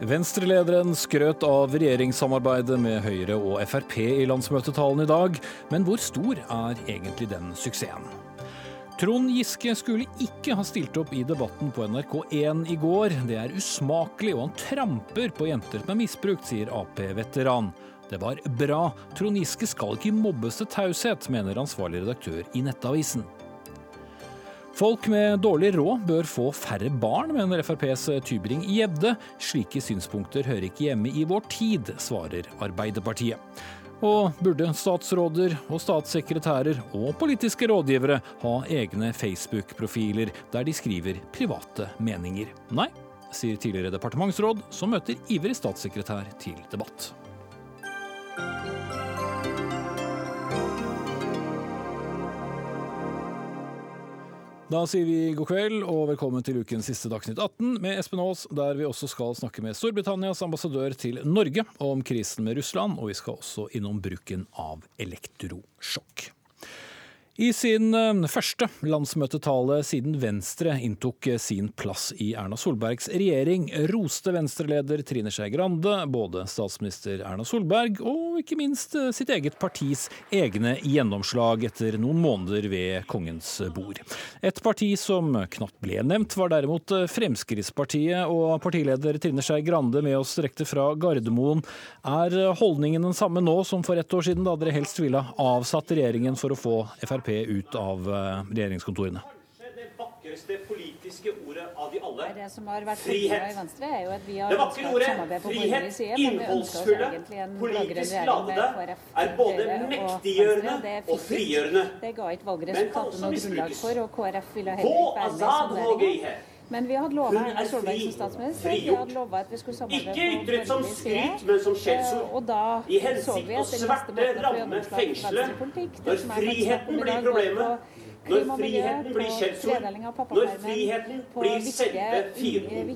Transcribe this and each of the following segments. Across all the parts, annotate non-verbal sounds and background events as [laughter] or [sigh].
Venstrelederen skrøt av regjeringssamarbeidet med Høyre og Frp i landsmøtetalen i dag, men hvor stor er egentlig den suksessen? Trond Giske skulle ikke ha stilt opp i debatten på NRK1 i går. Det er usmakelig, og han tramper på jenter som er misbrukt, sier Ap-veteran. Det var bra. Trond Giske skal ikke mobbes til taushet, mener ansvarlig redaktør i Nettavisen. Folk med dårlig råd bør få færre barn, mener FrPs Tybring Gjedde. Slike synspunkter hører ikke hjemme i vår tid, svarer Arbeiderpartiet. Og burde statsråder og statssekretærer og politiske rådgivere ha egne Facebook-profiler der de skriver private meninger? Nei, sier tidligere departementsråd, som møter ivrig statssekretær til debatt. Da sier vi god kveld og velkommen til ukens siste Dagsnytt 18 med Espen Aas, der vi også skal snakke med Storbritannias ambassadør til Norge om krisen med Russland, og vi skal også innom bruken av elektrosjokk. I sin eh, første landsmøtetale siden Venstre inntok eh, sin plass i Erna Solbergs regjering, roste Venstre-leder Trine Skei Grande både statsminister Erna Solberg og ikke minst eh, sitt eget partis egne gjennomslag etter noen måneder ved kongens bord. Et parti som knapt ble nevnt, var derimot Fremskrittspartiet, og partileder Trine Skei Grande med oss direkte fra Gardermoen. Er holdningen den samme nå som for ett år siden, da dere helst ville avsatt regjeringen for å få Frp ut av eh, regjeringskontorene? Det vakreste politiske ordet av de alle. Det som har vært frihet. i Venstre, er jo at vi har det vakre ordet, frihet, innholdsfulle, politisk ladede, er både mektiggjørende og frigjørende. Det ga ikke valgresultatet noe grunnlag for, og KrF ville heller ikke være med i sonderingen. Men vi hadde lova Erna Solberg som statsminister. Vi hadde lova at vi skulle samarbeide Ikke ytret som skryt, men som skjellsord. Og da I hensikt å sverte, ramme, fengsle. Når friheten blir problemet. Når friheten blir skjellsord, når friheten blir selve fienden.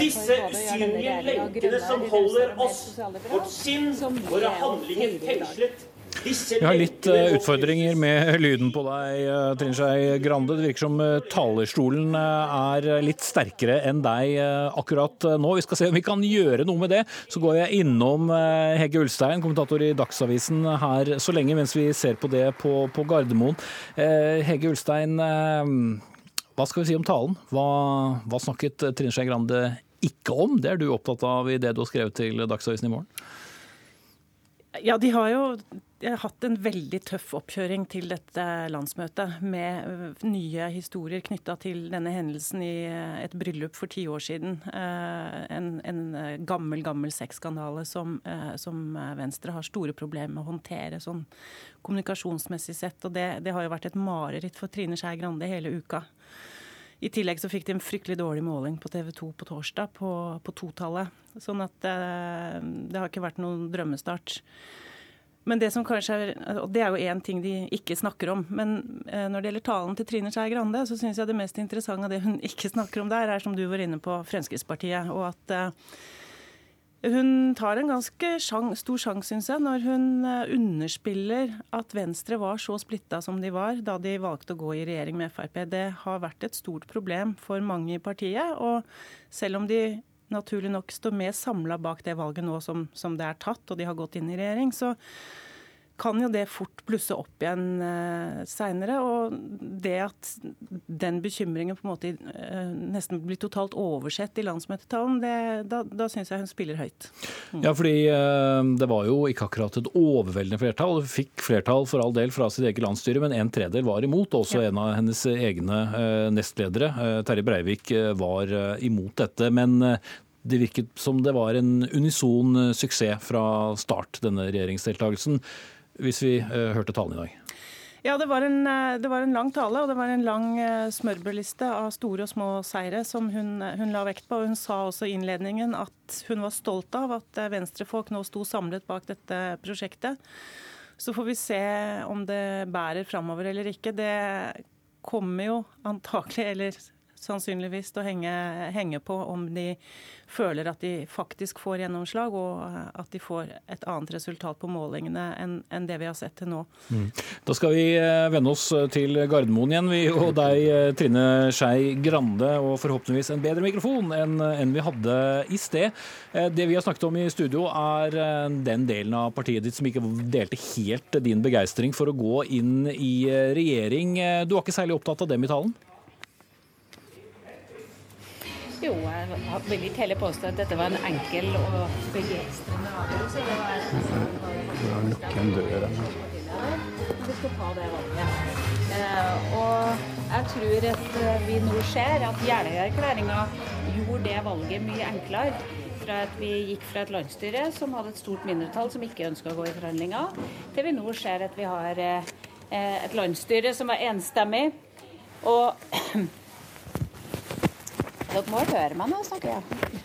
Disse usynlige lenkene som holder oss, vårt sinn, våre handlinger fengslet, vi har litt uh, utfordringer med [laughs] lyden på deg, uh, Trine Skei Grande. Det virker som uh, talerstolen er litt sterkere enn deg akkurat nå. Vi skal se om vi kan gjøre noe med det. Så går jeg innom Hegge Ulstein, kommentator i Dagsavisen her så lenge, mens vi ser på det på, på Gardermoen. Hegge Ulstein, hva skal vi si om talen? Hva, hva snakket Trine Skei Grande ikke om? Det er du opptatt av i det du har skrevet til Dagsavisen i morgen? Ja, de har jo hatt en veldig tøff oppkjøring til dette landsmøtet med nye historier knytta til denne hendelsen i et bryllup for ti år siden. Øh, en, en gammel, gammel sexskandale som, som, Venstre har store problemer med å håndtere sånn kommunikasjonsmessig sett. Og det, det har jo vært et mareritt for Trine Skei Grande hele uka. I tillegg så fikk de en fryktelig dårlig måling på TV 2 på torsdag, på, på totallet. Sånn at det, det har ikke vært noen drømmestart. Men det som kanskje er, og det er jo én ting de ikke snakker om. Men eh, når det gjelder talen til Trine Skei Grande, så syns jeg det mest interessante av det hun ikke snakker om der, er som du var inne på, Fremskrittspartiet. Og at eh, hun tar en ganske sjang, stor sjanse, syns jeg, når hun eh, underspiller at Venstre var så splitta som de var da de valgte å gå i regjering med Frp. Det har vært et stort problem for mange i partiet. Og selv om de naturlig nok står mer samla bak det valget nå som, som, det er tatt, og de har gått inn i regjering, så kan jo det fort blusse opp igjen eh, seinere. Og det at den bekymringen på en måte eh, nesten blir totalt oversett i landsmøtetalen, det, da, da syns jeg hun spiller høyt. Mm. Ja, fordi eh, det var jo ikke akkurat et overveldende flertall. Hun fikk flertall for all del fra sitt eget landsstyre, men en tredel var imot. Også ja. en av hennes egne eh, nestledere, eh, Terje Breivik, eh, var imot dette. Men det virket som det var en unison suksess fra start, denne regjeringsdeltakelsen hvis vi uh, hørte talen i dag? Ja, det var, en, eh, det var, en, lang tale, og det var en lang uh, smørbrødliste av store og små seire som hun, hun, la vekt på. Hun sa også i innledningen at hun var stolt av at venstrefolk nå sto samlet bak dette prosjektet. Så får vi se om det bærer framover eller ikke. Det kommer jo antakelig, eller sannsynligvis til å henge, henge, på om de føler at de faktisk får gjennomslag, og eh, at de får et annet resultat på målingene enn, enn det vi har sett til nå. Mm. Da skal vi eh, vende oss til Gardermoen igjen, vi og deg, eh, Trine Skei Grande, og forhåpentligvis en bedre mikrofon enn, enn vi hadde i sted. Det vi har snakket om i studio, er den delen av partiet ditt som ikke delte helt din begeistring for å gå inn i regjering. Du var ikke særlig opptatt av dem i talen? Jo, jeg vil ikke heller påstå at dette var en enkel og begeistrende avgjørelse. Det var en dør Vi skal ta det valget. Eh, og jeg tror at eh, vi nå ser at Jeløya-erklæringa gjorde det valget mye enklere. Fra at vi gikk fra et landsstyre som hadde et stort mindretall som ikke ønska å gå i forhandlinger, til vi nå ser at vi har eh, et landsstyre som er enstemmig. Og [clears throat] dere må høre meg nå, snakker jeg.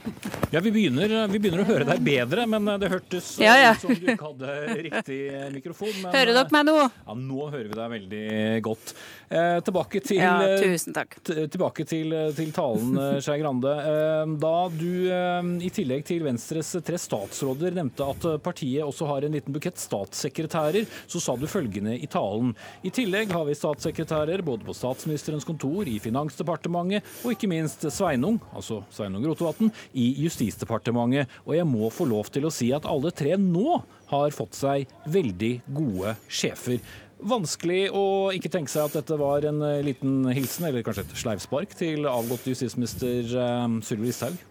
Ja, vi begynner, vi begynner, å høre deg bedre, men det hørtes ja, ja. ut som du ikke hadde riktig mikrofon. Men, hører dere meg nå? Ja, nå hører vi deg veldig godt. Eh, tilbake til, ja, tusen takk. Tilbake til, til talen, eh, Skei Grande. Eh, da du eh, i tillegg til Venstres tre statsråder nevnte at partiet også har en liten bukett statssekretærer, så sa du følgende i talen. I tillegg har vi statssekretærer både på statsministerens kontor, i Finansdepartementet og ikke minst Sveinung, altså Sveinung Rotevatn, i Justisdepartementet. Justisdepartementet. Og jeg må få lov til å si at alle tre nå har fått seg veldig gode sjefer. Vanskelig å ikke tenke seg at dette var en eh, liten hilsen, eller kanskje et sleivspark, til avgått justisminister um, Sylvi Listhaug?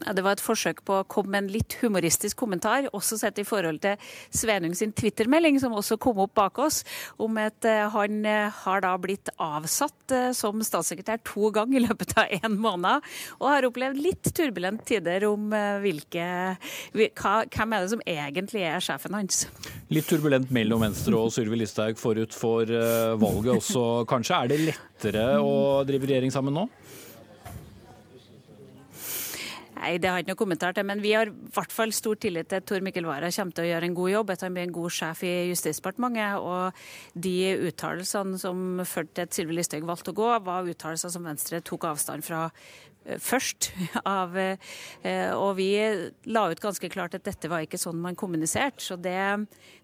Det var et forsøk på å komme med en litt humoristisk kommentar, også sett i forhold til Svenung sin Twitter-melding, som også kom opp bak oss, om at eh, han eh, har da blitt avsatt eh, som statssekretær to ganger i løpet av én måned, og har opplevd litt turbulent tider om hvilke Hvem er det som egentlig er sjefen hans? Litt turbulent mellom Venstre og Sylvi Listhaug forut for valget også, kanskje. Er det lettere å drive regjering sammen nå? Nei, det har jeg ikke noe kommentar til. Men vi har i hvert fall stor tillit til at Tor Mikkel Wara kommer til å gjøre en god jobb. At han blir en god sjef i Justisdepartementet. Og de uttalelsene som førte til at Sylvi Listhaug valgte å gå, var uttalelser som Venstre tok avstand fra først. [laughs] Av, eh, og vi la ut ganske klart at dette var ikke sånn man kommuniserte. Så det,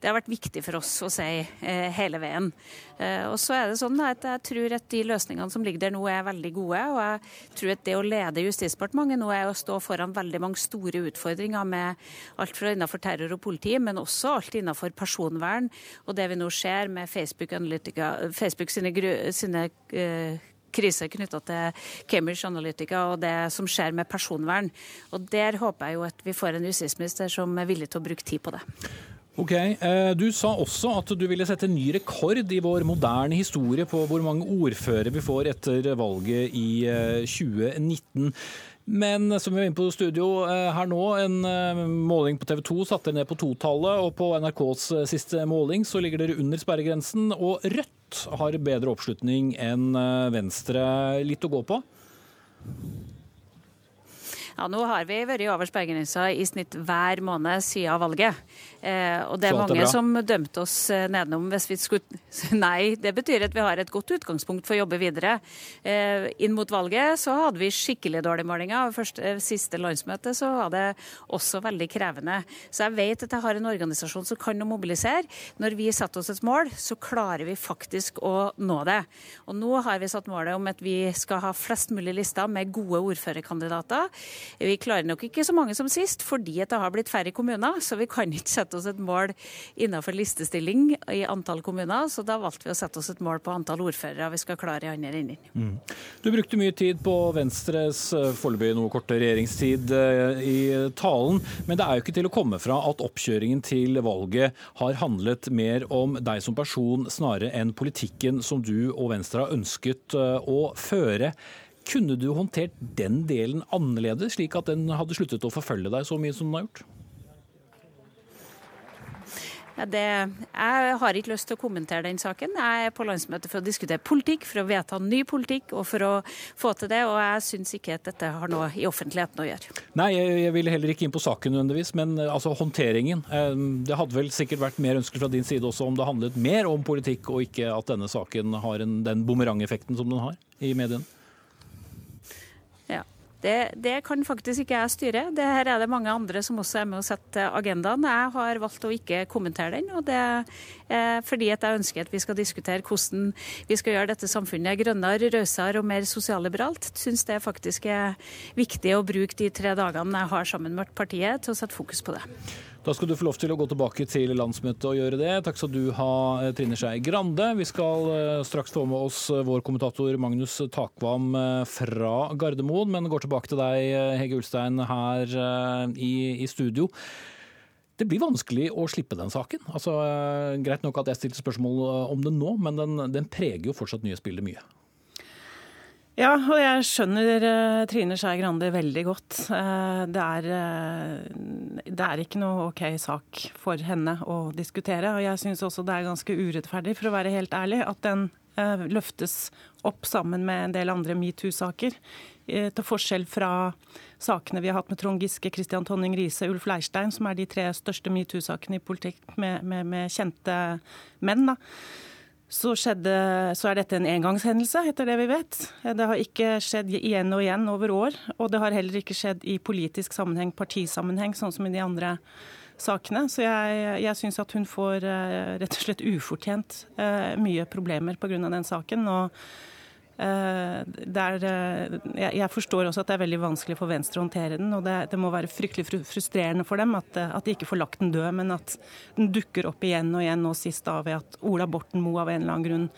det, har vært viktig for oss å si eh, hele veien. Og så er det sånn at jeg tror at de løsningene som ligger der nå, er veldig gode. Og jeg tror at det å lede Justisdepartementet nå er å stå foran veldig mange store utfordringer med alt fra innenfor terror og politi, men også alt innenfor personvern. Og det vi nå ser med Facebook, Facebook sine, sine krise knytta til Cambridge Analytica og det som skjer med personvern. Og Der håper jeg jo at vi får en justisminister som er villig til å bruke tid på det. Ok, eh, Du sa også at du ville sette ny rekord i vår moderne historie på hvor mange ordførere vi får etter valget i 2019. Men som vi var inne på studio eh, her nå, en eh, måling på TV 2 satte ned på totallet. Og på NRKs eh, siste måling så ligger dere under sperregrensen. Og Rødt har bedre oppslutning enn Venstre. Litt å gå på? Ja, Nå har vi vært over sperregrensa i snitt hver måned siden valget. Eh, og det er mange er som dømte oss eh, nedenom hvis vi skulle [laughs] Nei, det betyr at vi har et godt utgangspunkt for å jobbe videre. Eh, inn mot valget så hadde vi skikkelig dårlige målinger. Første, eh, siste landsmøte så var det også veldig krevende. Så jeg vet at jeg har en organisasjon som kan å mobilisere. Når vi setter oss et mål, så klarer vi faktisk å nå det. Og nå har vi satt målet om at vi skal ha flest mulig lister med gode ordførerkandidater. Vi klarer nok ikke så mange som sist, fordi det har blitt færre kommuner. Så vi kan ikke sette oss et mål innenfor listestilling i antall kommuner. Så da valgte vi å sette oss et mål på antall ordførere vi skal klare i andre enden. Mm. Du brukte mye tid på Venstres eh, foreløpig noe korte regjeringstid eh, i talen. Men det er jo ikke til å komme fra at oppkjøringen til valget har handlet mer om deg som person snarere enn politikken som du og Venstre har ønsket eh, å føre. Kunne du håndtert den delen annerledes, slik at den hadde sluttet å forfølge deg så mye som den har gjort? Det, jeg har ikke lyst til å kommentere den saken. Jeg er på landsmøtet for å diskutere politikk, for å vedta ny politikk og for å få til det. Og jeg syns ikke at dette har noe i offentligheten å gjøre. Nei, jeg, jeg ville heller ikke inn på saken nødvendigvis, men eh, altså håndteringen. Eh, det hadde vel sikkert vært mer ønskelig fra din side også om det handlet mer om politikk, og ikke at denne saken har en, den bumerangeffekten som den har i mediene? Det, det, kan faktisk ikke jeg styre. Det her er det mange andre som også er med å sette agendaen. Jeg har valgt å ikke kommentere den. og det er fordi at jeg ønsker at vi skal diskutere hvordan vi skal gjøre dette samfunnet grønnere, rausere og mer sosialliberalt. Syns det faktisk er viktig å bruke de tre dagene jeg har sammen med partiet til å sette fokus på det. Da skal du få lov til å gå tilbake til landsmøtet og gjøre det. Takk skal du ha, eh, Trine Skei Grande. Vi skal eh, straks få med oss eh, vår kommentator Magnus Takvam fra Gardermoen, men går tilbake til deg, Hege Ulstein, her i, i studio. Det blir vanskelig å slippe den saken. Altså, greit nok at jeg stilte spørsmål om den nå, men den, den preger jo fortsatt nyhetsbildet mye. Ja, og jeg skjønner uh, Trine Skei Grande veldig godt. Uh, det, er, uh, det er ikke noe OK sak for henne å diskutere. Og jeg syns også det er ganske urettferdig, for å være helt ærlig, at den løftes opp sammen med en del andre metoo-saker. Til forskjell fra sakene vi har hatt med Trond Giske, Christian Tonning Riise, Ulf Leirstein, som er de tre største metoo-sakene i politikk med, med, med kjente menn. da så, skjedde, så, er dette en engangshendelse, etter det vi vet. Det har ikke skjedd igjen og igjen over år. Og det har heller ikke skjedd i politisk sammenheng, partisammenheng, sånn som i de andre sakene. Så jeg, jeg syns at hun får uh, rett og slett ufortjent uh, mye problemer pga. den saken. og Eh, er, eh, jeg forstår også at det er veldig vanskelig for Venstre å håndtere den. Og det, det må være fryktelig frustrerende for dem at, at, de ikke får lagt den død, men at den dukker opp igjen og igjen, nå sist da ved at Ola Borten Moe av en eller annen grunn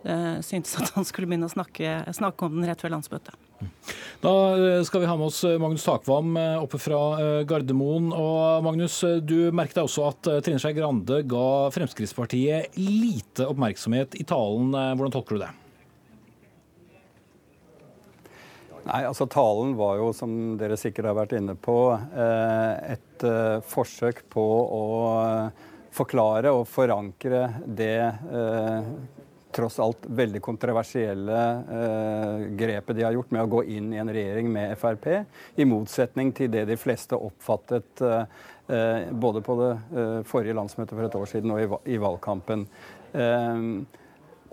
syntes at han skulle begynne å snakke, snakke om den rett før landsmøtet. Da skal vi ha med oss Magnus Takvam oppe fra Gardermoen. Og Magnus, du merket deg også at Trine Skei Grande ga Fremskrittspartiet lite oppmerksomhet i talen. Hvordan tolker du det? Nei, altså Talen var jo, som dere sikkert har vært inne på, eh, et eh, forsøk på å eh, forklare og forankre det tross alt veldig kontroversielle grepet de har gjort med å gå inn i en regjering med Frp, i motsetning til det de fleste oppfattet både på det forrige landsmøtet for et år siden og i, valgkampen.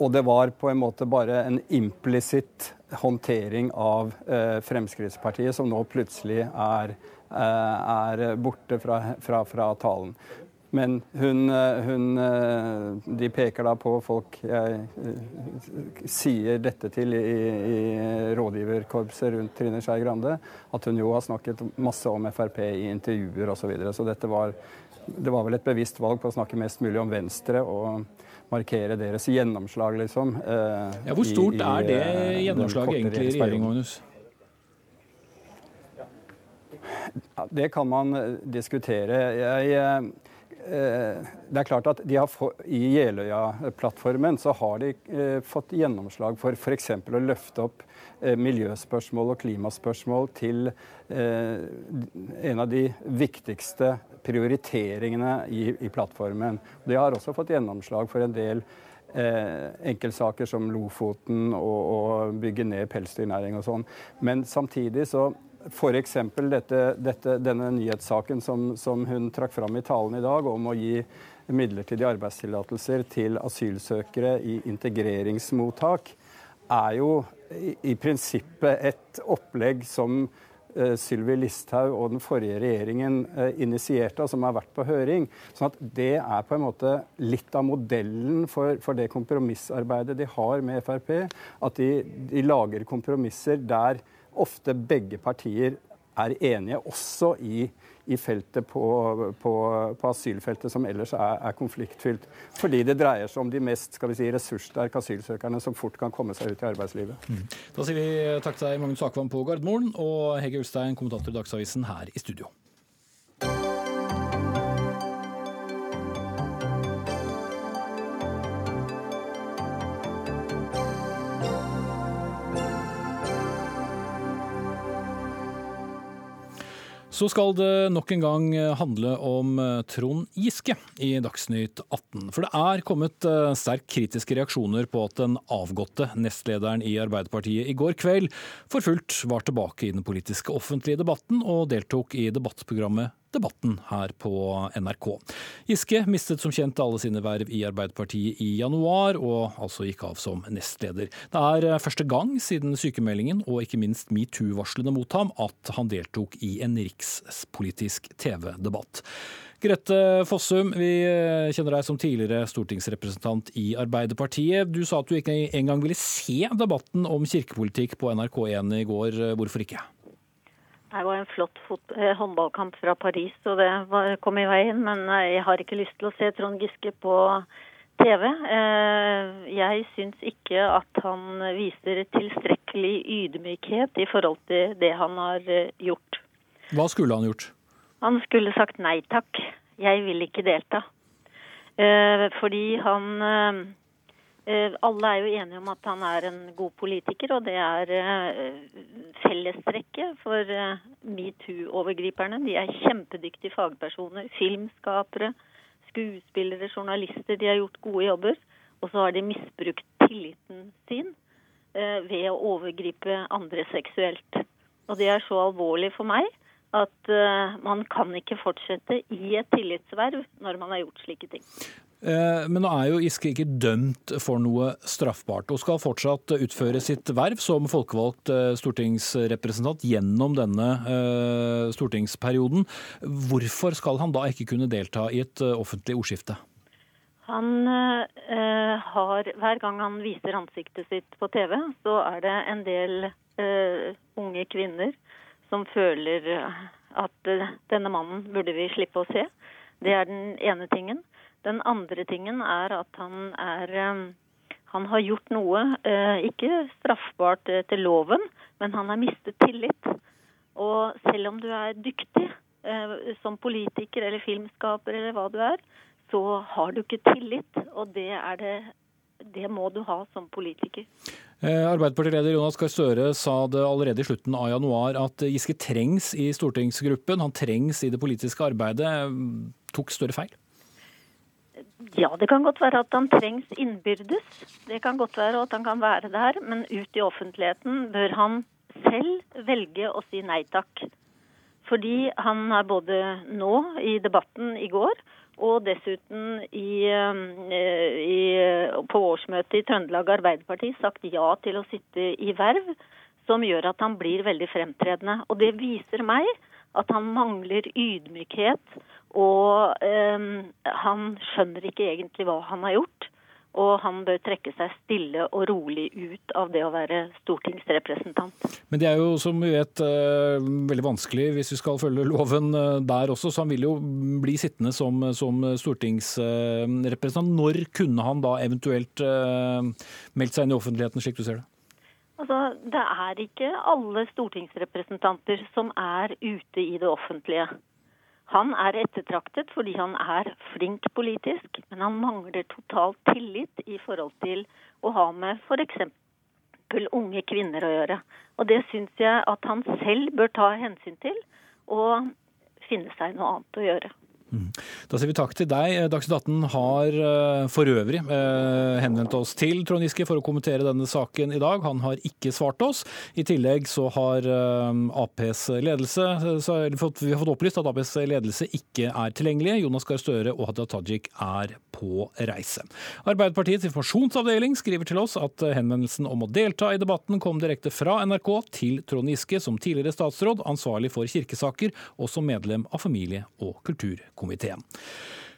Og det var på en måte bare en implisitt håndtering av eh, Fremskrittspartiet som nå plutselig er, eh, er borte fra, fra, fra, talen. Men hun, eh, hun, De peker da på folk jeg sier dette til i, i rådgiverkorpset rundt Trine Skei Grande, at hun jo har snakket masse om Frp i intervjuer osv. Så, videre. så dette var, det var vel et bevisst valg på å snakke mest mulig om Venstre. og markere deres gjennomslag, liksom. Eh, ja, hvor stort i, i, er det eh, gjennomslaget egentlig i regjeringen, Magnus? Ja, det kan man eh, diskutere. Jeg, det er klart at fått, I Jeløya-plattformen så har de eh, fått gjennomslag for f.eks. å løfte opp eh, miljøspørsmål og klimaspørsmål til eh, en av de viktigste prioriteringene i, i, plattformen. De har også fått gjennomslag for en del eh, enkeltsaker som Lofoten og, og bygge ned pelsdyrnæring og sånn. Men samtidig så F.eks. denne nyhetssaken som, som hun trakk fram i talen i dag, om å gi midlertidige arbeidstillatelser til asylsøkere i integreringsmottak, er jo i, i prinsippet et opplegg som Eh, Sylvi Listhaug og den forrige regjeringen eh, initierte, og som har vært på høring. Sånn at Det er på en måte litt av modellen for, for det kompromissarbeidet de har med Frp. At de, de lager kompromisser der ofte begge partier er enige, også i i feltet på, på, på asylfeltet som ellers er, er, konfliktfylt. Fordi det dreier seg om de mest skal vi si, ressurssterke asylsøkerne som fort kan komme seg ut i arbeidslivet. Mm. Da sier vi takk til deg, Magnus Akvam på Gardermoen, og Hege Ulstein, kommentator i Dagsavisen her i studio. Så skal det nok en gang handle om eh, Trond Giske i Dagsnytt 18. For det er kommet eh, sterkt kritiske reaksjoner på at den avgåtte nestlederen i Arbeiderpartiet i går kveld for fullt var tilbake i den politiske offentlige debatten og deltok i debattprogrammet Debatten her på NRK. Giske mistet som kjent alle sine verv i Arbeiderpartiet i januar, og altså gikk av som nestleder. Det er eh, første gang siden sykemeldingen og ikke minst metoo-varslene mot ham at han deltok i en rikspolitisk TV-debatt. Grete Fossum, vi eh, kjenner deg som tidligere stortingsrepresentant i Arbeiderpartiet. Du sa at du ikke engang ville se debatten om kirkepolitikk på NRK1 i går. Hvorfor ikke? Det var en flott eh, håndballkamp fra Paris, og det var, kom i veien. Men eh, jeg har ikke lyst til å se Trond Giske på TV. Eh, jeg syns ikke at han viser tilstrekkelig ydmykhet i forhold til det han har gjort. Hva skulle han gjort? Han skulle sagt nei takk. Jeg vil ikke delta. Fordi han alle er jo enige om at han er en god politiker, og det er eh, fellestrekket for eh, metoo-overgriperne. De er kjempedyktige fagpersoner. Filmskapere, skuespillere, journalister. De har gjort gode jobber. Og så har de misbrukt tilliten sin ved å overgripe andre seksuelt. Og det er så alvorlig for meg at man kan ikke fortsette i et tillitsverv når man har gjort slike ting. Eh, men nå er jo Giske ikke dømt for noe straffbart, og skal fortsatt utføre sitt verv som folkevalgt eh, stortingsrepresentant gjennom denne eh, stortingsperioden. Hvorfor skal han da ikke kunne delta i et offentlig ordskifte? Han eh, har Hver gang han viser ansiktet sitt på TV, så er det en del eh, unge kvinner som føler at denne mannen burde vi slippe å se. Det er den ene tingen. Den andre tingen er at han er eh, han har gjort noe, eh, ikke straffbart etter loven, men han har mistet tillit. Og selv om du er dyktig eh, som politiker eller filmskaper eller hva du er, så har du ikke tillit. Og det, det, det må du ha som politiker. Arbeiderpartileder Jonas Gahr Støre sa det allerede i slutten av januar at Giske trengs i stortingsgruppen, han trengs i det politiske arbeidet. Tok Støre feil? Ja, det kan godt være at han trengs innbyrdes. Det kan godt være at han kan være der, men ut i offentligheten bør han selv velge å si nei takk. Fordi han har både nå, i debatten i går, og dessuten i, eh, i, på årsmøtet i Trøndelag Arbeiderparti sagt ja til å sitte i verv som gjør at han blir veldig fremtredende. Og det viser meg at han mangler ydmykhet og eh, han skjønner ikke egentlig hva han har gjort. Og han bør trekke seg stille og rolig ut av det å være stortingsrepresentant. Men det er jo, som vi vet, eh, veldig vanskelig hvis vi skal følge loven eh, der også. Så han vil jo bli sittende som, som stortingsrepresentant. Når kunne han da eventuelt eh, meldt seg inn i offentligheten, slik du ser det? Altså, Det er ikke alle stortingsrepresentanter som er ute i det offentlige. Han er ettertraktet fordi han er flink politisk, men han mangler totalt tillit i forhold til å ha med f.eks. unge kvinner å gjøre. Og det syns jeg at han selv bør ta hensyn til, og finne seg noe annet å gjøre. Mm. Da sier vi takk til deg. Dagsnytt 18 har eh, for øvrig eh, henvendt oss til Trond Giske for å kommentere denne saken i dag. Han har ikke svart oss. I tillegg så har eh, Aps ledelse så vi har fått opplyst at Aps ledelse ikke er tilgjengelig. Jonas Gahr Støre og Hadia Tajik er på reise. Arbeiderpartiets informasjonsavdeling skriver til oss at henvendelsen om å delta i debatten kom direkte fra NRK til Trond Giske som tidligere statsråd, ansvarlig for kirkesaker og som medlem av familie- og kulturkomiteen komiteen.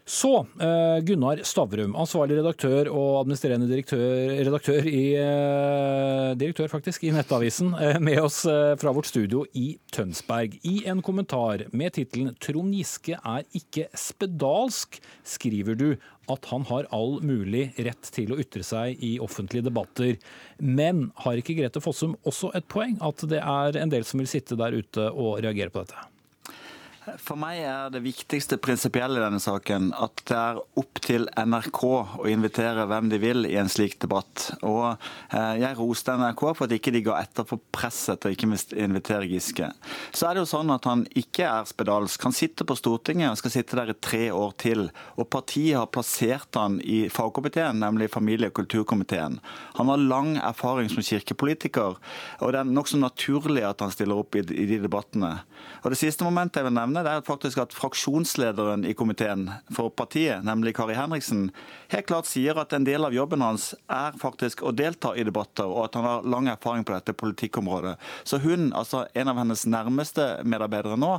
Så eh, Gunnar Stavrum, ansvarlig redaktør og administrerende direktør, redaktør i, eh, direktør faktisk, i Nettavisen, eh, med oss fra vårt studio i Tønsberg. I en kommentar med tittelen 'Trond Giske er ikke spedalsk', skriver du at han har all mulig rett til å ytre seg i offentlige debatter. Men har ikke Grete Fossum også et poeng, at det er en del som vil sitte der ute og reagere på dette? For meg er det viktigste prinsipielle i denne saken at det er opp til NRK å invitere hvem de vil i en slik debatt. Og eh, jeg roste NRK for at ikke de ga etter for presset og ikke invitere Giske. Så er det jo sånn at han ikke er spedalsk. Han sitter på Stortinget og skal sitte der i tre år til. Og partiet har plassert han i fagkomiteen, nemlig familie- og kulturkomiteen. Han har lang erfaring som kirkepolitiker, og det er nokså naturlig at han stiller opp i de debattene. Og Det siste momentet jeg vil nevne, det er faktisk at fraksjonslederen i komiteen for partiet, nemlig Kari Henriksen, helt klart sier at en del av jobben hans er faktisk å delta i debatter, og at han har lang erfaring på dette politikkområdet. Så hun, altså en av hennes nærmeste medarbeidere nå,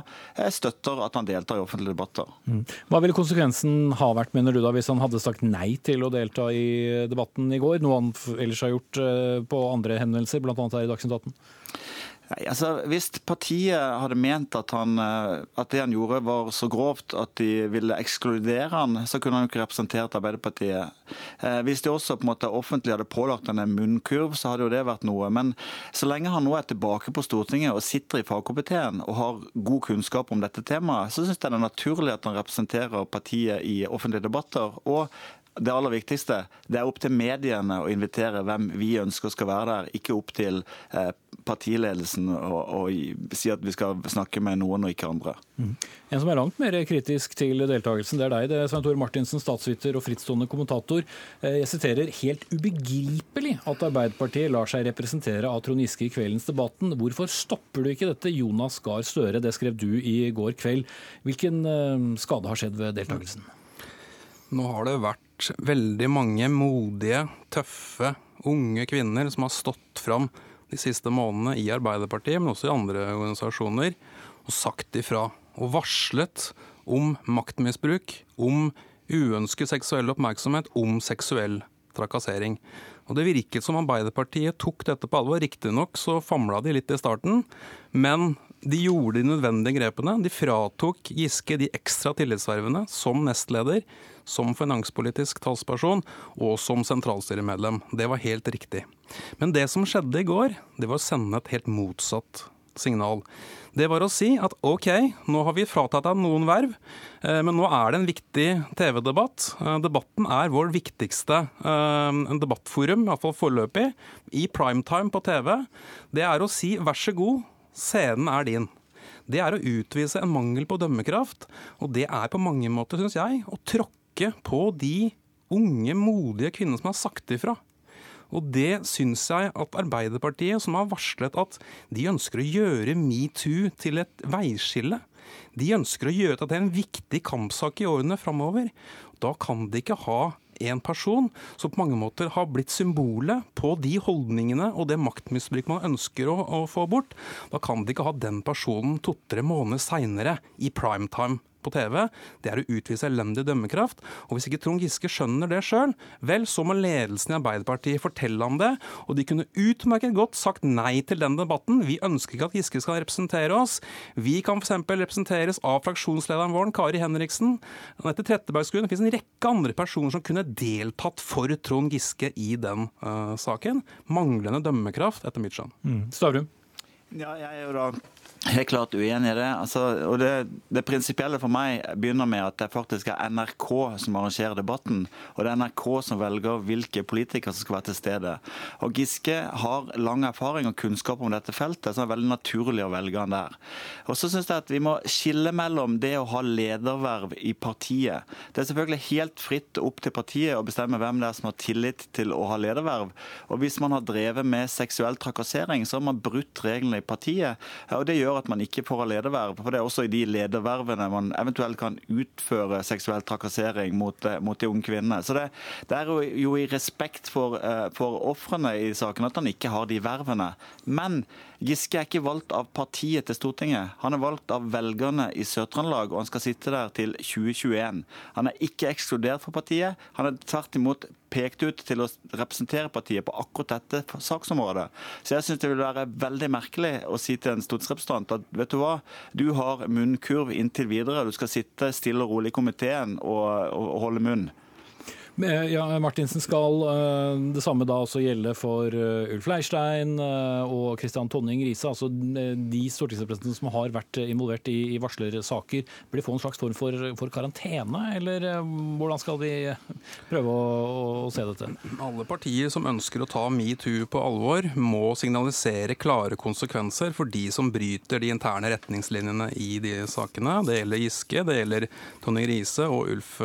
støtter at han deltar i offentlige debatter. Mm. Hva ville konsekvensen ha vært, mener du da, hvis han hadde sagt nei til å delta i debatten i går, noe han ellers har gjort eh, på andre henvendelser, bl.a. her i Dagsnytt 18? Nei, altså, Hvis partiet hadde ment at, han, eh, at, det han gjorde var så grovt at de ville ekskludere han, så kunne han jo ikke representert Arbeiderpartiet. Eh, hvis de også på en måte offentlig hadde pålagt han en munnkurv, så hadde jo det vært noe. Men så lenge han nå er tilbake på Stortinget og sitter i fagkomiteen og har god kunnskap om dette temaet, så syns jeg det er naturlig at han representerer partiet i offentlige debatter. og det aller viktigste det er opp til mediene å invitere hvem vi ønsker skal være der, ikke opp til eh, partiledelsen å si at vi skal snakke med noen og ikke andre. Mm. En som er langt mer kritisk til deltakelsen, det er deg, det er Svein Tore Martinsen, statsviter og frittstående kommentator. Eh, jeg siterer helt ubegripelig at Arbeiderpartiet lar seg representere av Trond Giske i kveldens debatten. Hvorfor stopper du ikke dette, Jonas Gahr Støre? Det skrev du i går kveld. Hvilken eh, skade har skjedd ved deltakelsen? Nå har det vært veldig mange modige, tøffe, unge kvinner som har stått fram de siste månedene i Arbeiderpartiet, men også i andre organisasjoner, og sagt ifra. Og varslet om maktmisbruk, om uønsket seksuell oppmerksomhet, om seksuell trakassering. Og Det virket som Arbeiderpartiet tok dette på alvor. Riktignok så famla de litt i starten, men de gjorde de nødvendige grepene. De fratok Giske de ekstra tillitsvervene som nestleder, som finanspolitisk talsperson og som sentralstyremedlem. Det var helt riktig. Men det som skjedde i går, det var å sende et helt motsatt signal. Det var å si at OK, nå har vi fratatt deg noen verv, eh, men nå er det en viktig TV-debatt. Eh, debatten er vår viktigste eh, debattforum, iallfall foreløpig, i primetime på TV. Det er å si vær så god, scenen er din. Det er å utvise en mangel på dømmekraft, og det er på mange måter, syns jeg, å tråkke på de unge, modige kvinnene som har sagt ifra. Og det syns jeg at Arbeiderpartiet, som har varslet at de ønsker å gjøre metoo til et veiskille, de ønsker å gjøre det til en viktig kampsak i årene framover. Da kan de ikke ha en person som på mange måter har blitt symbolet på de holdningene og det maktmisbruk man ønsker å, å få bort. Da kan de ikke ha den personen to-tre måneder seinere i primetime på TV, det er å utvise elendig dømmekraft. Og hvis ikke Trond Giske skjønner det sjøl, vel, så må ledelsen i Arbeiderpartiet fortelle ham det. Og de kunne utmerket godt sagt nei til den debatten. Vi ønsker ikke at Giske skal representere oss. Vi kan f.eks. representeres av fraksjonslederen vår, Kari Henriksen. Anette Trettebergstuen. Det finnes en rekke andre personer som kunne deltatt for Trond Giske i den uh, saken. Manglende dømmekraft, etter mitt skjønn. Mm. Stavrum? Ja, jeg er jo da Helt klart uenig i det. Altså, og det, det prinsipielle for meg begynner med at det faktisk er NRK som arrangerer debatten. Og det er NRK som velger hvilke politikere som skal være til stede. Og Giske har lang erfaring og kunnskap om dette feltet, så det er veldig naturlig å velge han der. Og så syns jeg at vi må skille mellom det å ha lederverv i partiet. Det er selvfølgelig helt fritt opp til partiet å bestemme hvem det er som har tillit til å ha lederverv. Og hvis man har drevet med seksuell trakassering, så har man brutt reglene i partiet. og det gjør gjør at man ikke får ha lederverv. For det er også i de ledervervene man eventuelt kan utføre seksuell trakassering mot, eh, mot de unge kvinnene. Så det, det er jo, jo, i respekt for, eh, for ofrene i saken at han ikke har de vervene. Men Giske er ikke valgt av partiet til Stortinget. Han er valgt av velgerne i Sør-Trøndelag, og han skal sitte der til 2021. Han er ikke ekskludert fra partiet. Han er tvert imot pekt ut til å representere partiet på akkurat dette saksområdet. Så jeg syns det vil være veldig merkelig å si til en stortingsrepresentant at vet du hva, du har munnkurv inntil videre. Du skal sitte stille og rolig i komiteen og, og holde munn. Ja, Martinsen, skal det samme da også gjelde for Ulf Leirstein og Kristian Tonning Riise? Altså de stortingsrepresentantene som har vært involvert i, varslersaker, blir få en slags form for, for, karantene? Eller hvordan skal vi prøve å, å se dette? Alle partier som ønsker å ta metoo på alvor, må signalisere klare konsekvenser for de som bryter de interne retningslinjene i de sakene. Det gjelder Giske, det gjelder Tonning Riise og Ulf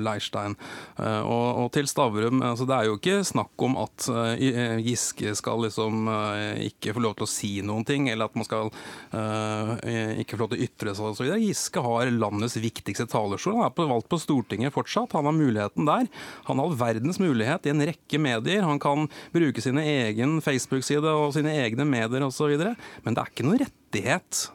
Leirstein. Uh, og, og, til Stavrum, altså det er jo ikke snakk om at uh, Giske skal liksom ikke få lov til å si noen ting, eller at man skal ikke få lov til å ytre seg osv. Giske har landets viktigste talerstol. Han er valgt på Stortinget fortsatt. Han har muligheten der. Han har verdens mulighet i en rekke medier. Han kan bruke sin egen Facebook-side og sine egne medier osv. Men det er ikke noen rettighet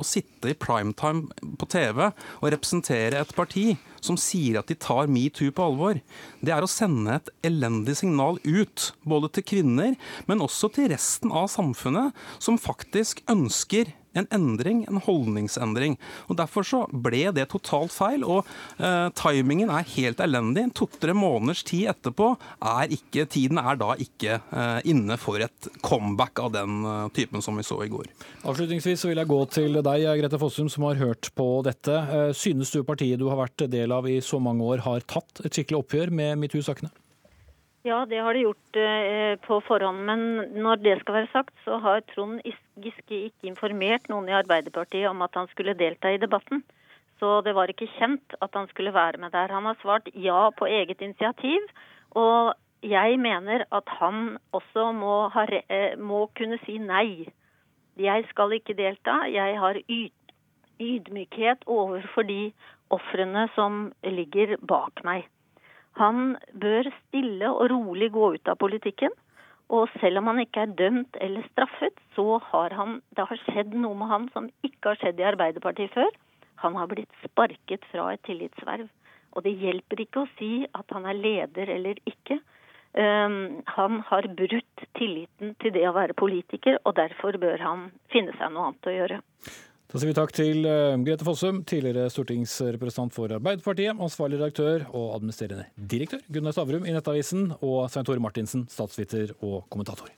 å sitte i primetime på TV og representere et parti som sier at de tar metoo på alvor. Det er å sende et elendig signal ut, både til kvinner, men også til resten av samfunnet, som faktisk ønsker en endring, en holdningsendring. Og Derfor så ble det totalt feil. Og eh, timingen er helt elendig. To-tre måneders tid etterpå er ikke Tiden er da ikke eh, inne for et comeback av den eh, typen som vi så i går. Avslutningsvis så vil jeg gå til deg, Grete Fossum, som har hørt på dette. Eh, synes du partiet du har vært del av i så mange år, har tatt et skikkelig oppgjør med metoo-sakene? Ja, det har de gjort eh, på forhånd. Men når det skal være sagt, så har Trond Giske ikke informert noen i Arbeiderpartiet om at han skulle delta i debatten. Så det var ikke kjent at han skulle være med der. Han har svart ja på eget initiativ. Og jeg mener at han også må, ha, eh, må kunne si nei. Jeg skal ikke delta. Jeg har ydmykhet overfor de ofrene som ligger bak meg. Han bør stille og rolig gå ut av politikken. Og selv om han ikke er dømt eller straffet, så har han, det har skjedd noe med han som ikke har skjedd i Arbeiderpartiet før. Han har blitt sparket fra et tillitsverv. Og det hjelper ikke å si at han er leder eller ikke. Um, han har brutt tilliten til det å være politiker, og derfor bør han finne seg noe annet å gjøre. Da sier vi takk til eh, Grete Fossum, tidligere stortingsrepresentant for Arbeiderpartiet, ansvarlig redaktør og administrerende direktør Gunnar Stavrum i Nettavisen, og Svein Tore Martinsen, statsviter og kommentator.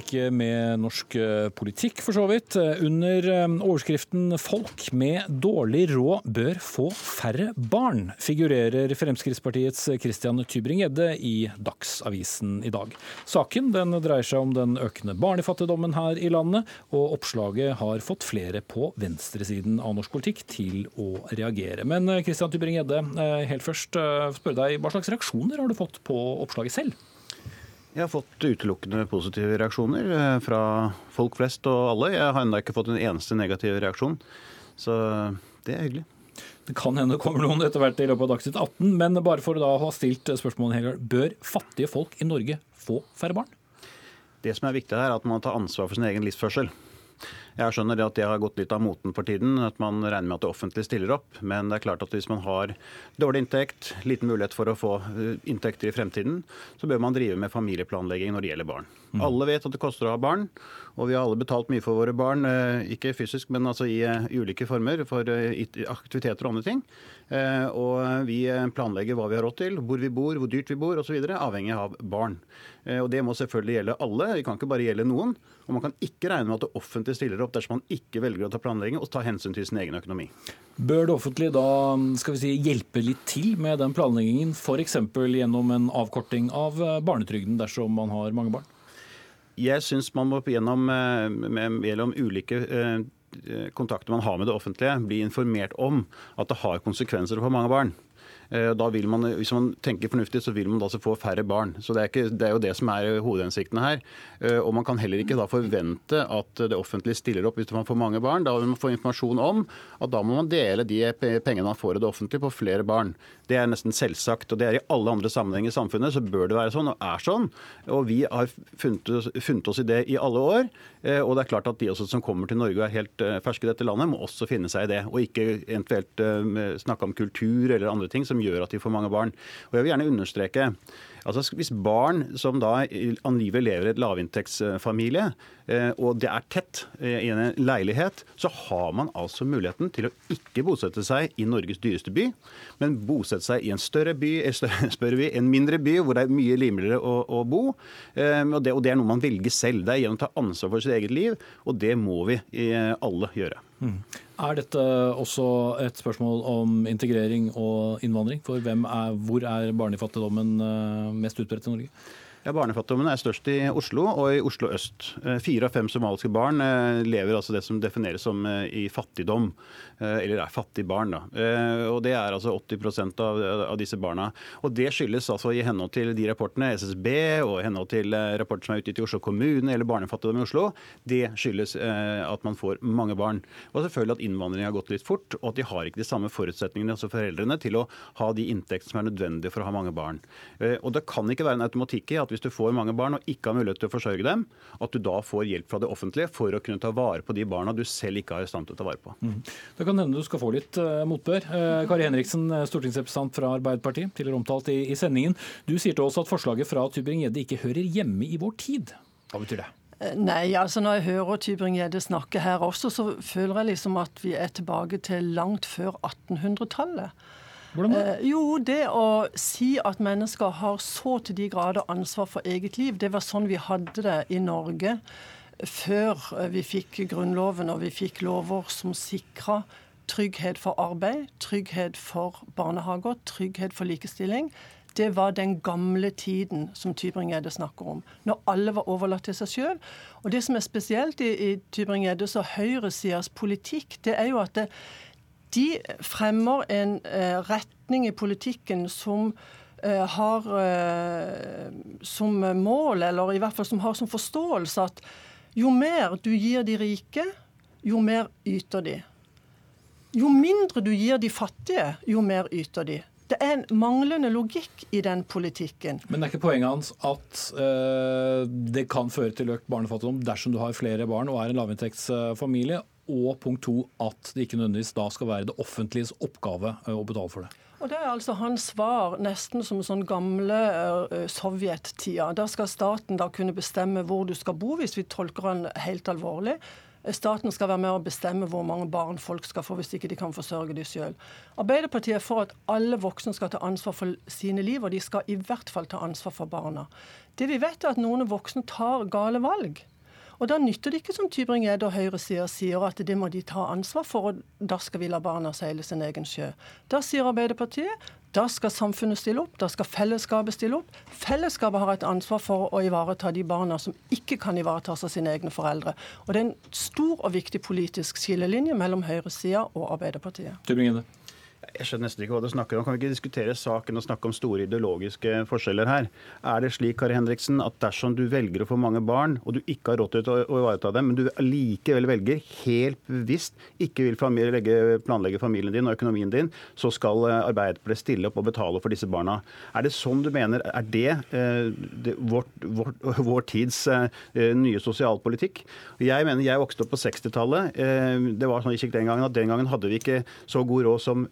Ikke med norsk eh, politikk, for så vidt. Eh, under overskriften 'Folk med dårlig råd bør få færre barn', figurerer Fremskrittspartiets Christian Tybring-Gjedde i Dagsavisen i dag. Saken den dreier seg om den økende barnefattigdommen her i landet, og oppslaget har fått flere på venstresiden av norsk politikk til å reagere. Men Christian Tybring-Gjedde, helt først spør deg, hva slags reaksjoner har du fått på oppslaget selv? Jeg har fått utelukkende positive reaksjoner eh, fra folk flest og alle. Jeg har ennå ikke fått en eneste negativ reaksjon, så det er hyggelig. Det kan hende det kommer noen etter hvert i løpet av Dagsnytt 18, men bare for å da ha stilt spørsmålet Helgar, bør fattige folk i Norge få færre barn? Det som er viktig her, er at man tar ansvar for sin egen livsførsel. Jeg skjønner at det har gått litt av moten for tiden, at man regner med at det offentlige stiller opp. Men det er klart at hvis man har dårlig inntekt, liten mulighet for å få eh, inntekter i fremtiden, så bør man drive med familieplanlegging når det gjelder barn. Mm. Alle vet at det koster å ha barn, og vi har alle betalt mye for våre barn. Eh, ikke fysisk, men altså i eh, ulike former for aktiviteter og andre ting. Og vi planlegger hva vi har råd til, hvor vi bor, hvor dyrt vi bor osv. avhengig av barn. Og det må selvfølgelig gjelde alle, det kan ikke bare gjelde noen. Og man kan ikke regne med at det offentlige stiller opp dersom man ikke velger å ta planlegging og ta hensyn til sin egen økonomi. Bør det offentlige da skal vi si, hjelpe litt til med den planleggingen, f.eks. gjennom en avkorting av eh, barnetrygden dersom man har mange barn? Jeg syns man må gjennom, eh, med, gjennom ulike eh, kontakter man har med det offentlige, bli informert om at det har konsekvenser for mange barn. Eh, da vil man, Hvis man tenker fornuftig, så vil man da få færre barn. Så det er, ikke, det er, jo det som er hovedhensiktene her. Eh, og man kan heller ikke da forvente at det offentlige stiller opp hvis man får mange barn. Da vil man få informasjon om at da må man dele de pengene man får i det offentlige på flere barn. Det er nesten selvsagt. og det er I alle andre sammenhenger i samfunnet så bør det være sånn, og er sånn. Og vi har funnet, funnet oss i det i alle år. Eh, og det er klart at de også som kommer til Norge og er helt ferske i dette landet, må også finne seg i det. Og ikke eventuelt snakke om kultur eller andre ting som gjør at de får mange barn. Og jeg vil gjerne understreke Altså Hvis barn som da angivelig lever i et lavinntektsfamilie, eh, og det er tett eh, i en leilighet, så har man altså muligheten til å ikke bosette seg i Norges dyreste by, men bosette seg i en større by, [laughs] større by en mindre by hvor det er mye rimeligere å, å bo. Og det, og det, er noe man velger selv. Det er gjennom å ta ansvar for sitt eget liv, og det må vi alle gjøre. Mm. Er dette også et spørsmål om integrering og innvandring? For er, hvor er barnefattigdommen eh, mest utbredt i Norge? Ja, Barnefattigdommen er størst i Oslo og i Oslo øst. Eh, fire av fem somaliske barn eh, lever altså det som defineres som i fattigdom. Eh, eller er fattige barn. Da. Eh, og Det er altså 80 av, av disse barna. Og Det skyldes altså i henhold til de rapportene SSB og i henhold til eh, rapporter som er utgitt i Oslo kommune eller barnefattigdom i Oslo, det skyldes at man får mange barn. Og selvfølgelig at innvandringen har gått litt fort, og at de har ikke de samme forutsetningene, altså foreldrene, til å ha de inntektene som er nødvendige for å ha mange barn. Og Det kan ikke være en automatikk i at hvis du får mange barn og ikke har mulighet til å forsørge dem, at du da får hjelp fra det offentlige for å kunne ta vare på de barna du selv ikke er i stand til å ta vare på. Mm kan hende du skal få litt uh, motbør. Uh, Kari Henriksen, eh, stortingsrepresentant fra Arbeiderpartiet, tidligere omtalt i, i, sendingen. Du sier til oss at forslaget fra Tybring-Gjedde ikke hører hjemme i vår tid. Hva betyr det? Nei, altså når jeg hører Tybring-Gjedde snakke her også, så føler jeg liksom at vi er tilbake til langt før 1800-tallet. Hvordan da? Eh, jo, det å si at mennesker har så til de grader ansvar for eget liv, det var sånn vi hadde det i Norge før vi fikk Grunnloven og vi fikk lover som sikra trygghet for arbeid, trygghet for barnehager, trygghet for likestilling. Det var den gamle tiden som Tybring-Gjedde snakker om, når alle var overlatt til seg sjøl. Og det som er spesielt i, i Tybring-Gjeddes og høyresidas politikk, det er jo at det, de fremmer en eh, retning i politikken som eh, har eh, som mål, eller i hvert fall som har som forståelse, at jo mer du gir de rike, jo mer yter de. Jo mindre du gir de fattige, jo mer yter de. Det er en manglende logikk i den politikken. Men er ikke poenget hans at uh, det kan føre til økt barnefattigdom dersom du har flere barn og er en lavinntektsfamilie, og punkt to at det ikke nødvendigvis da skal være det offentliges oppgave uh, å betale for det? Og Det er altså hans svar nesten som sånn gamle uh, sovjettida. Da skal staten da kunne bestemme hvor du skal bo, hvis vi tolker han helt alvorlig. Staten skal være med å bestemme hvor mange barn folk skal få hvis ikke de kan forsørge dem sjøl. Arbeiderpartiet er for at alle voksne skal ta ansvar for sine liv, og de skal i hvert fall ta ansvar for barna. Det vi vet er at noen voksne tar gale valg. Og Da nytter det ikke som Tybring-Gjedde og høyresida sier at det må de ta ansvar for, og da skal vi la barna seile sin egen sjø. Da sier Arbeiderpartiet da skal samfunnet stille opp, da skal fellesskapet stille opp. Fellesskapet har et ansvar for å ivareta de barna som ikke kan ivaretas av sine egne foreldre. Og Det er en stor og viktig politisk skillelinje mellom høyresida og Arbeiderpartiet. Tybring-Gjedde. Jeg skjønner nesten ikke hva du snakker om. Kan vi ikke diskutere saken og snakke om store ideologiske forskjeller her? Er det slik Kari Henriksen, at dersom du velger å få mange barn, og du ikke har råd til å ivareta dem, men du likevel velger helt bevisst ikke vil familie, planlegge familien din og økonomien din, så skal eh, Arbeiderpartiet stille opp og betale for disse barna. Er det sånn du mener? Er det, eh, det vårt, vårt, [laughs] vår tids eh, nye sosialpolitikk? Jeg mener jeg vokste opp på 60-tallet. Eh, det var sånn ikke den gangen at den gangen hadde vi ikke så god råd som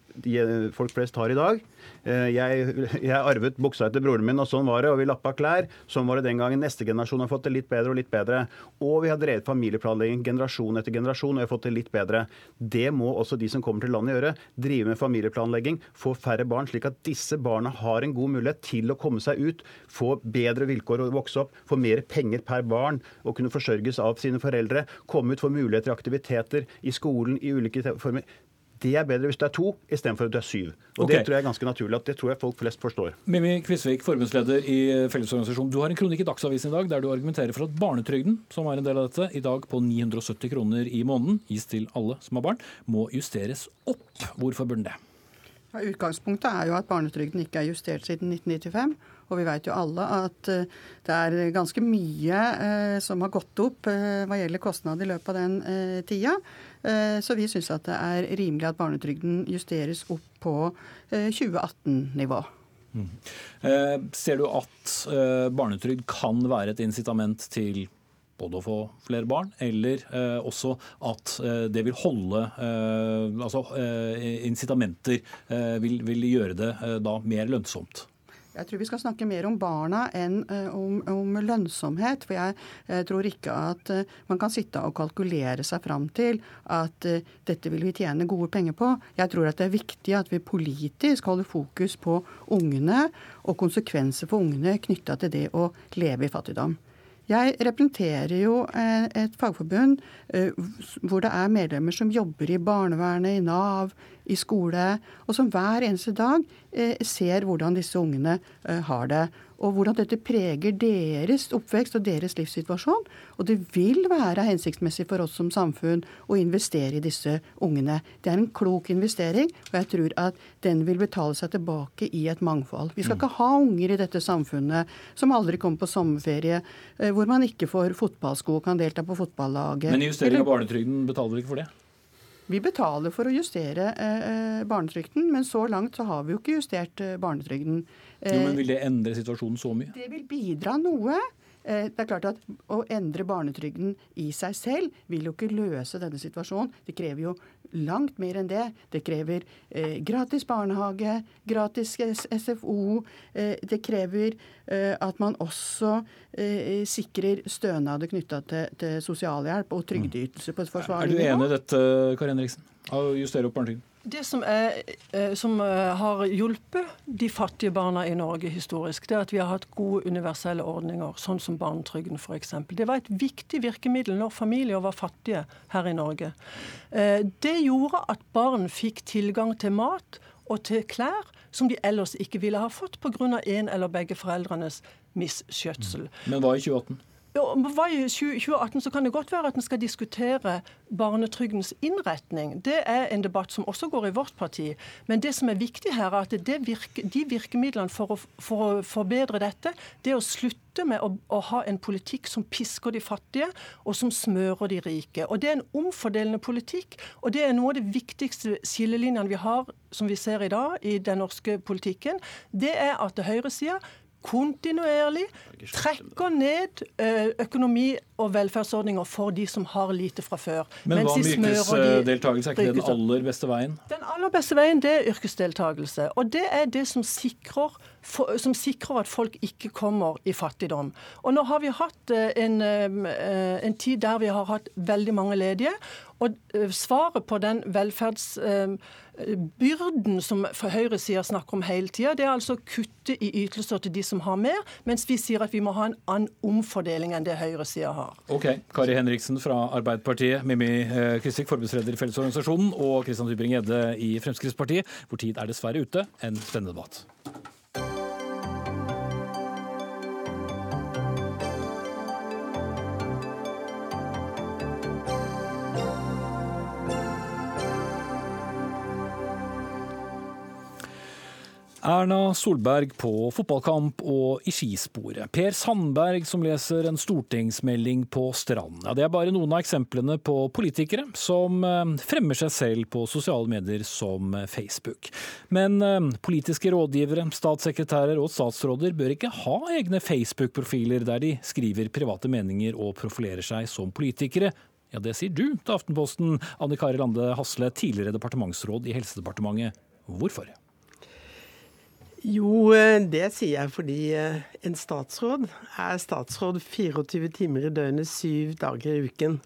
folk flest har i dag. Eh, jeg, jeg, arvet buksa etter broren min, og sånn var det. Og vi lappa klær. Sånn var det den gangen. Neste generasjon har fått det litt bedre og litt bedre. Og vi har drevet familieplanlegging generasjon etter generasjon, og vi har fått det litt bedre. Det må også de som kommer til landet gjøre. Drive med familieplanlegging, få færre barn, slik at disse barna har en god mulighet til å komme seg ut, få bedre vilkår å vokse opp, få mer penger per barn og kunne forsørges av sine foreldre, komme ut, få muligheter i aktiviteter i skolen i ulike former. Det er bedre hvis du er to istedenfor at du er syv. Og okay. Det tror jeg er ganske naturlig at det tror jeg folk flest forstår. Mimmi Kvisvik, forbundsleder i Fellesorganisasjonen. Du har en kronikk i Dagsavisen i dag der du argumenterer for at barnetrygden, som er en del av dette, i dag på 970 kroner i måneden, gis til alle som har barn, må justeres opp. Hvorfor burde den det? Ja, utgangspunktet er jo at barnetrygden ikke er justert siden 1995. Og vi vet jo alle at eh, det er ganske mye eh, som har gått opp eh, hva gjelder kostnad i løpet av den tida. Så vi syns at det er rimelig at barnetrygden justeres opp på 2018-nivå. Mm. Ser du at barnetrygd kan være et incitament til både å få flere barn, eller også at det vil holde Altså incitamenter vil, vil, gjøre det da mer lønnsomt? Jeg tror vi skal snakke mer om barna enn uh, om, om, lønnsomhet. For jeg tror ikke at uh, man kan sitte og kalkulere seg fram til at dette vil vi tjene gode penger på. Jeg tror at det er viktig at vi politisk holder fokus på ungene og konsekvenser for ungene knytta til det å leve i fattigdom. Jeg representerer jo et fagforbund hvor det er medlemmer som jobber i barnevernet, i Nav, i skole, og som hver eneste dag eh, ser hvordan disse ungene eh, har det. Og hvordan dette preger deres oppvekst og deres livssituasjon. Og det vil være hensiktsmessig for oss som samfunn å investere i disse ungene. Det er en klok investering, og jeg tror at den vil betale seg tilbake i et mangfold. Vi skal mm. ikke ha unger i dette samfunnet som aldri kommer på sommerferie, eh, hvor man ikke får fotballsko og kan delta på fotballaget. Men justering av barnetrygden betaler ikke for det? Vi betaler for å justere eh, eh, barnetrygden, men så langt så har vi jo ikke justert eh, barnetrygden. jo, men Vil det endre situasjonen så mye? Det vil bidra noe. Eh, det er klart at Å endre barnetrygden i seg selv vil jo ikke løse denne situasjonen. Det krever jo langt mer enn det. Det krever eh, gratis barnehage, gratis SFO. Eh, det krever at man også sikrer stønader knytta til, til, sosialhjelp og trygdeytelser på et forsvarlig nivå. Er du enig i dette, Kari Henriksen? Å justere opp barnetrygden? Det som, er, eh, som, eh, har hjulpet de fattige barna i Norge historisk, det er at vi har hatt gode universelle ordninger, sånn som barnetrygden f.eks. Det var et viktig virkemiddel når familier var fattige her i Norge. Eh, det gjorde at barn fikk tilgang til mat og til klær som de ellers ikke ville ha fått pga. en eller begge foreldrenes misskjøtsel. Men hva i 2018? I 2018 så kan det godt være at en skal diskutere barnetrygdens innretning. Det er en debatt som også går i vårt parti. Men det som er viktig her, er at virke, de virkemidlene for å, for å, forbedre dette, det er å slutte med å, å, ha en politikk som pisker de fattige, og som smører de rike. Og Det er en omfordelende politikk, og det er noe av de viktigste skillelinjene vi har, som vi ser i dag, i den norske politikken. Det er at høyresida kontinuerlig trekker ned eh, økonomi og velferdsordninger for de som har lite fra før. Men hva med yrkesdeltakelse, er ikke det den aller beste veien? Den aller beste veien det er yrkesdeltakelse. Og det er det som sikrer, som sikrer at folk ikke kommer i fattigdom. Og nå har vi hatt eh, en, eh, en tid der vi har hatt veldig mange ledige. Og svaret på den velferdsbyrden som høyresida snakker om hele tida, det er altså å kutte i ytelser til de som har mer, mens vi sier at vi må ha en annen omfordeling enn det høyresida har. Ok, Kari Henriksen fra Arbeiderpartiet, Mimmi eh, Kristik, forbundsleder i Fellesorganisasjonen, og Kristian Tybring-Gjedde i Fremskrittspartiet. Hvor tid er dessverre ute. En spennende debatt. Erna Solberg på fotballkamp og i skisporet. Per Sandberg som leser en stortingsmelding på strand. Ja, det er bare noen av eksemplene på politikere som eh, fremmer seg selv på sosiale medier som Facebook. Men eh, politiske rådgivere, statssekretærer og statsråder bør ikke ha egne Facebook-profiler der de skriver private meninger og profilerer seg som politikere. Ja, det sier du til Aftenposten, Anne Kari Lande Hasle, tidligere departementsråd i Helsedepartementet. Hvorfor? Jo, eh, det sier jeg fordi eh, en statsråd er statsråd 24 timer i døgnet, syv dager i uken.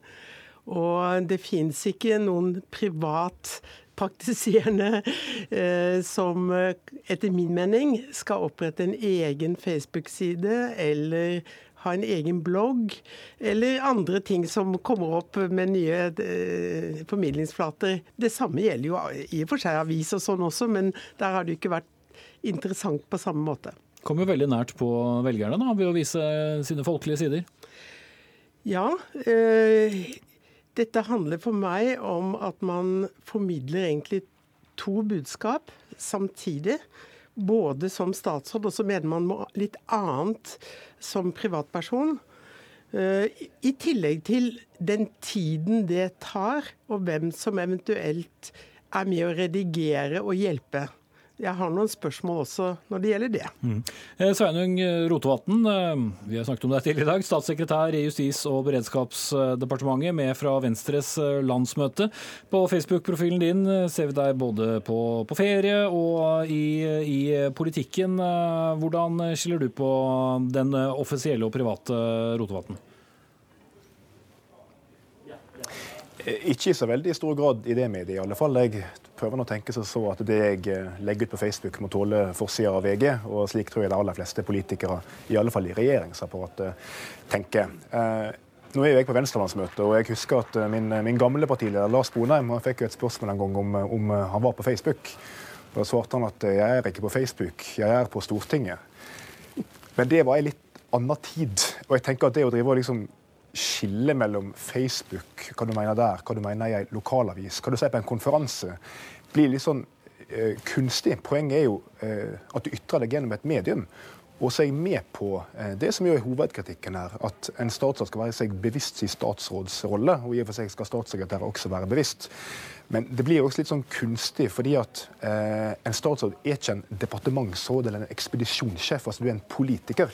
Og det fins ikke noen privat praktiserende eh, som eh, etter min mening skal opprette en egen Facebook-side eller ha en egen blogg, eller andre ting som kommer opp med nye eh, formidlingsflater. Det samme gjelder jo i og for seg avis og sånn også, men der har det jo ikke vært interessant på samme måte. Kommer veldig nært på velgerne da, ved å vise sine folkelige sider? Ja. Øh, dette handler for meg om at man formidler egentlig to budskap samtidig. Både som statsråd, og så mener man litt annet som privatperson. Uh, I tillegg til den tiden det tar, og hvem som eventuelt er med å redigere og hjelpe. Jeg har noen spørsmål også når det gjelder det. Mm. Sveinung Rotevatn, vi har snakket om deg tidligere i dag. Statssekretær i Justis- og beredskapsdepartementet, med fra Venstres landsmøte. På Facebook-profilen din ser vi deg både på, på ferie og i, i, politikken. Hvordan skiller du på den offisielle og private Rotevatn? Ikke i så veldig stor grad i det mediet, i alle fall. Jeg prøver å tenke seg så at det jeg eh, legger ut på Facebook må tåle forsida av VG, og slik tror jeg de aller fleste politikere, i alle fall i regjeringsapparatet, tenker. Eh, nå er jeg på Venstrelandsmøte, og jeg husker at eh, min, min gamle partileder Lars Bonheim han fikk et spørsmål en gang om, om han var på Facebook. Da svarte han at jeg er ikke på Facebook, jeg er på Stortinget. Men det var ei litt annen tid. Og jeg tenker at det å drive og liksom skille mellom Facebook, hva du mener der, hva du mener i en lokalavis, hva du sier på en konferanse, blir litt sånn eh, kunstig. Poenget er jo eh, at du ytrer deg gjennom et medium. Og så er jeg med på eh, det som jo er hovedkritikken her, at en statsråd skal være seg bevisst sin statsrådsrolle, og i og for seg skal statssekretærer også være bevisst. Men det blir også litt sånn kunstig, fordi at eh, en statsråd er ikke en departementsråd eller en ekspedisjonssjef. altså Du er en politiker.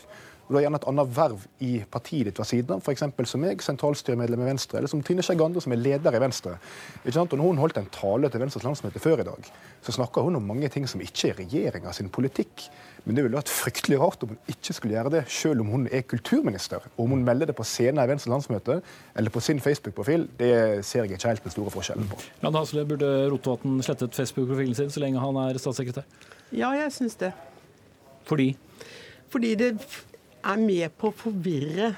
Og Du har gjerne et annet verv i partiet ditt ved siden av, f.eks. som meg, sentralstyremedlem i Venstre, eller som Trine Skei Grande, som er leder i Venstre. Ikke sant? Og når hun holdt en tale til Venstres landsmøte før i dag, så snakka hun om mange ting som ikke er regjeringa sin politikk. Men det ville vært fryktelig rart om hun ikke skulle gjøre det, selv om hun er kulturminister. Og om hun melder det på scenen i Venstres landsmøte eller på sin Facebook-profil, det ser jeg ikke helt den store forskjellen på. Land Hasle, burde Rotevatn slettet Facebook-profilen sin så lenge han er statssekretær? Ja, jeg syns det. Fordi? Fordi det er med på å forvirre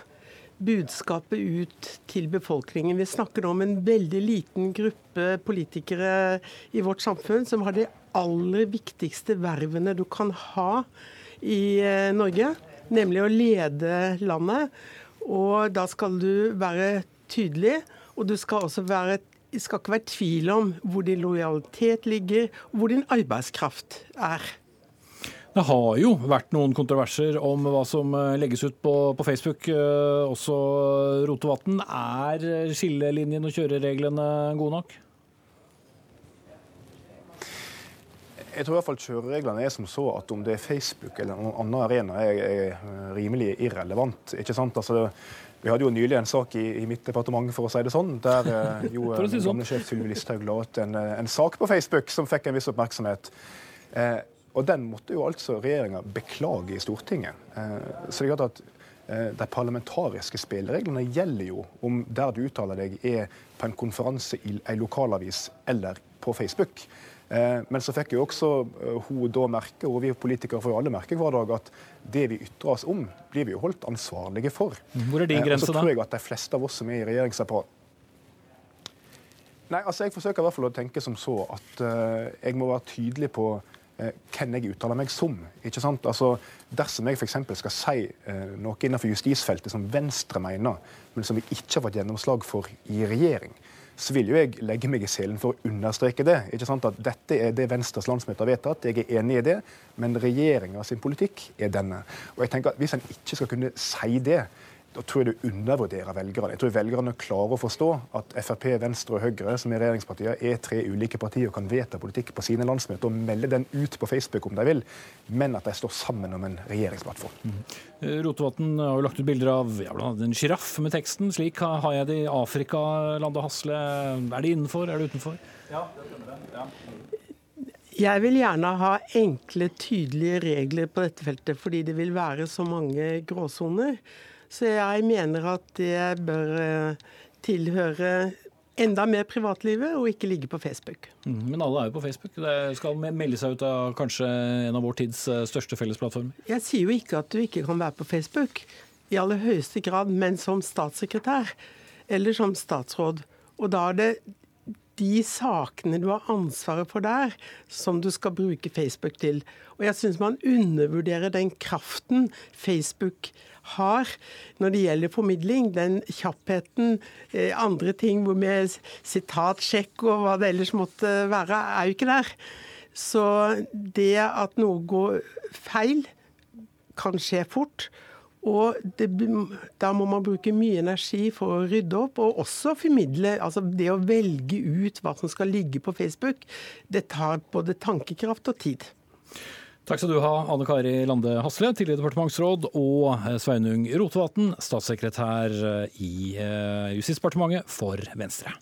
budskapet ut til befolkningen. Vi snakker om en veldig liten gruppe politikere i vårt samfunn som har de aller viktigste vervene du kan ha i eh, Norge, nemlig å lede landet. Og da skal du være tydelig, og du skal også være det skal ikke være tvil om hvor din lojalitet ligger, hvor din arbeidskraft er. Det har jo vært noen kontroverser om hva som eh, legges ut på, på Facebook. Eh, også Rotevatn. Er skillelinjen og kjørereglene gode nok? Jeg tror i hvert fall kjørereglene er som så at om det er Facebook eller noen annen arena, er, er rimelig irrelevant. ikke sant? Altså, vi hadde jo nylig en sak i, i, mitt departement for å si det sånn, der eh, [laughs] jo si sånn. gamle sjef Sylvi Listhaug la ut en, en, sak på Facebook som fikk en viss oppmerksomhet. Eh, og den måtte jo altså regjeringa beklage i Stortinget. Eh, så det er klart at eh, de parlamentariske spillereglene gjelder jo om der du uttaler deg er på en konferanse i ei lokalavis eller på Facebook. Eh, men så fikk jo også hun da merke, og vi politikere får jo alle merke hver dag, at det vi ytrer oss om, blir vi jo holdt ansvarlige for. Hvor er din grense, da? Og så tror jeg at de fleste av oss som er i regjeringsapparat Nei, altså Jeg forsøker i hvert fall å tenke som så at jeg må være tydelig på hvem jeg uttaler meg som. ikke sant? Altså, Dersom jeg f.eks. skal si eh, noe innenfor justisfeltet som Venstre mener, men som vi ikke har fått gjennomslag for i regjering, så vil jo jeg legge meg i selen for å understreke det. ikke sant? At dette er det Venstres landsmøte har vedtatt, jeg er enig i det, men regjeringa sin politikk er denne. Og jeg tenker at Hvis en ikke skal kunne si det, da tror jeg du undervurderer velgerne. Jeg tror velgerne klarer å forstå at Frp, Venstre og Høyre, som er regjeringspartier, er tre ulike partier og kan vedta politikk på sine landsmøter og melde den ut på Facebook om de vil, men at de står sammen om en regjeringsplattform. Mm. Rotevatn har jo lagt ut bilder av ja, en sjiraff med teksten 'Slik har jeg det i Afrika'. Lande Hasle, er det innenfor, er det utenfor? Ja, det ja. Jeg vil gjerne ha enkle, tydelige regler på dette feltet, fordi det vil være så mange gråsoner. Så jeg mener at det bør eh, tilhøre enda mer privatlivet og ikke ligge på Facebook. Mm, men alle er jo på Facebook. Det skal melde seg ut av kanskje en av vår tids eh, største fellesplattformer. Jeg sier jo ikke at du ikke kan være på Facebook, i aller høyeste grad, men som statssekretær eller som statsråd. Og da er det de sakene du har ansvaret for der, som du skal bruke Facebook til. Og jeg syns man undervurderer den kraften Facebook har når det gjelder formidling. Den kjappheten, eh, andre ting med sitatsjekk og hva det ellers måtte være, er jo ikke der. Så det at noe går feil, kan skje fort. Og det, da må man bruke mye energi for å rydde opp, og også formidle. altså Det å velge ut hva som skal ligge på Facebook, det tar både tankekraft og tid. Takk skal du ha, Anne Kari Lande Hasle, tidligere departementsråd, og Sveinung Rotevatn, statssekretær i Justisdepartementet for Venstre.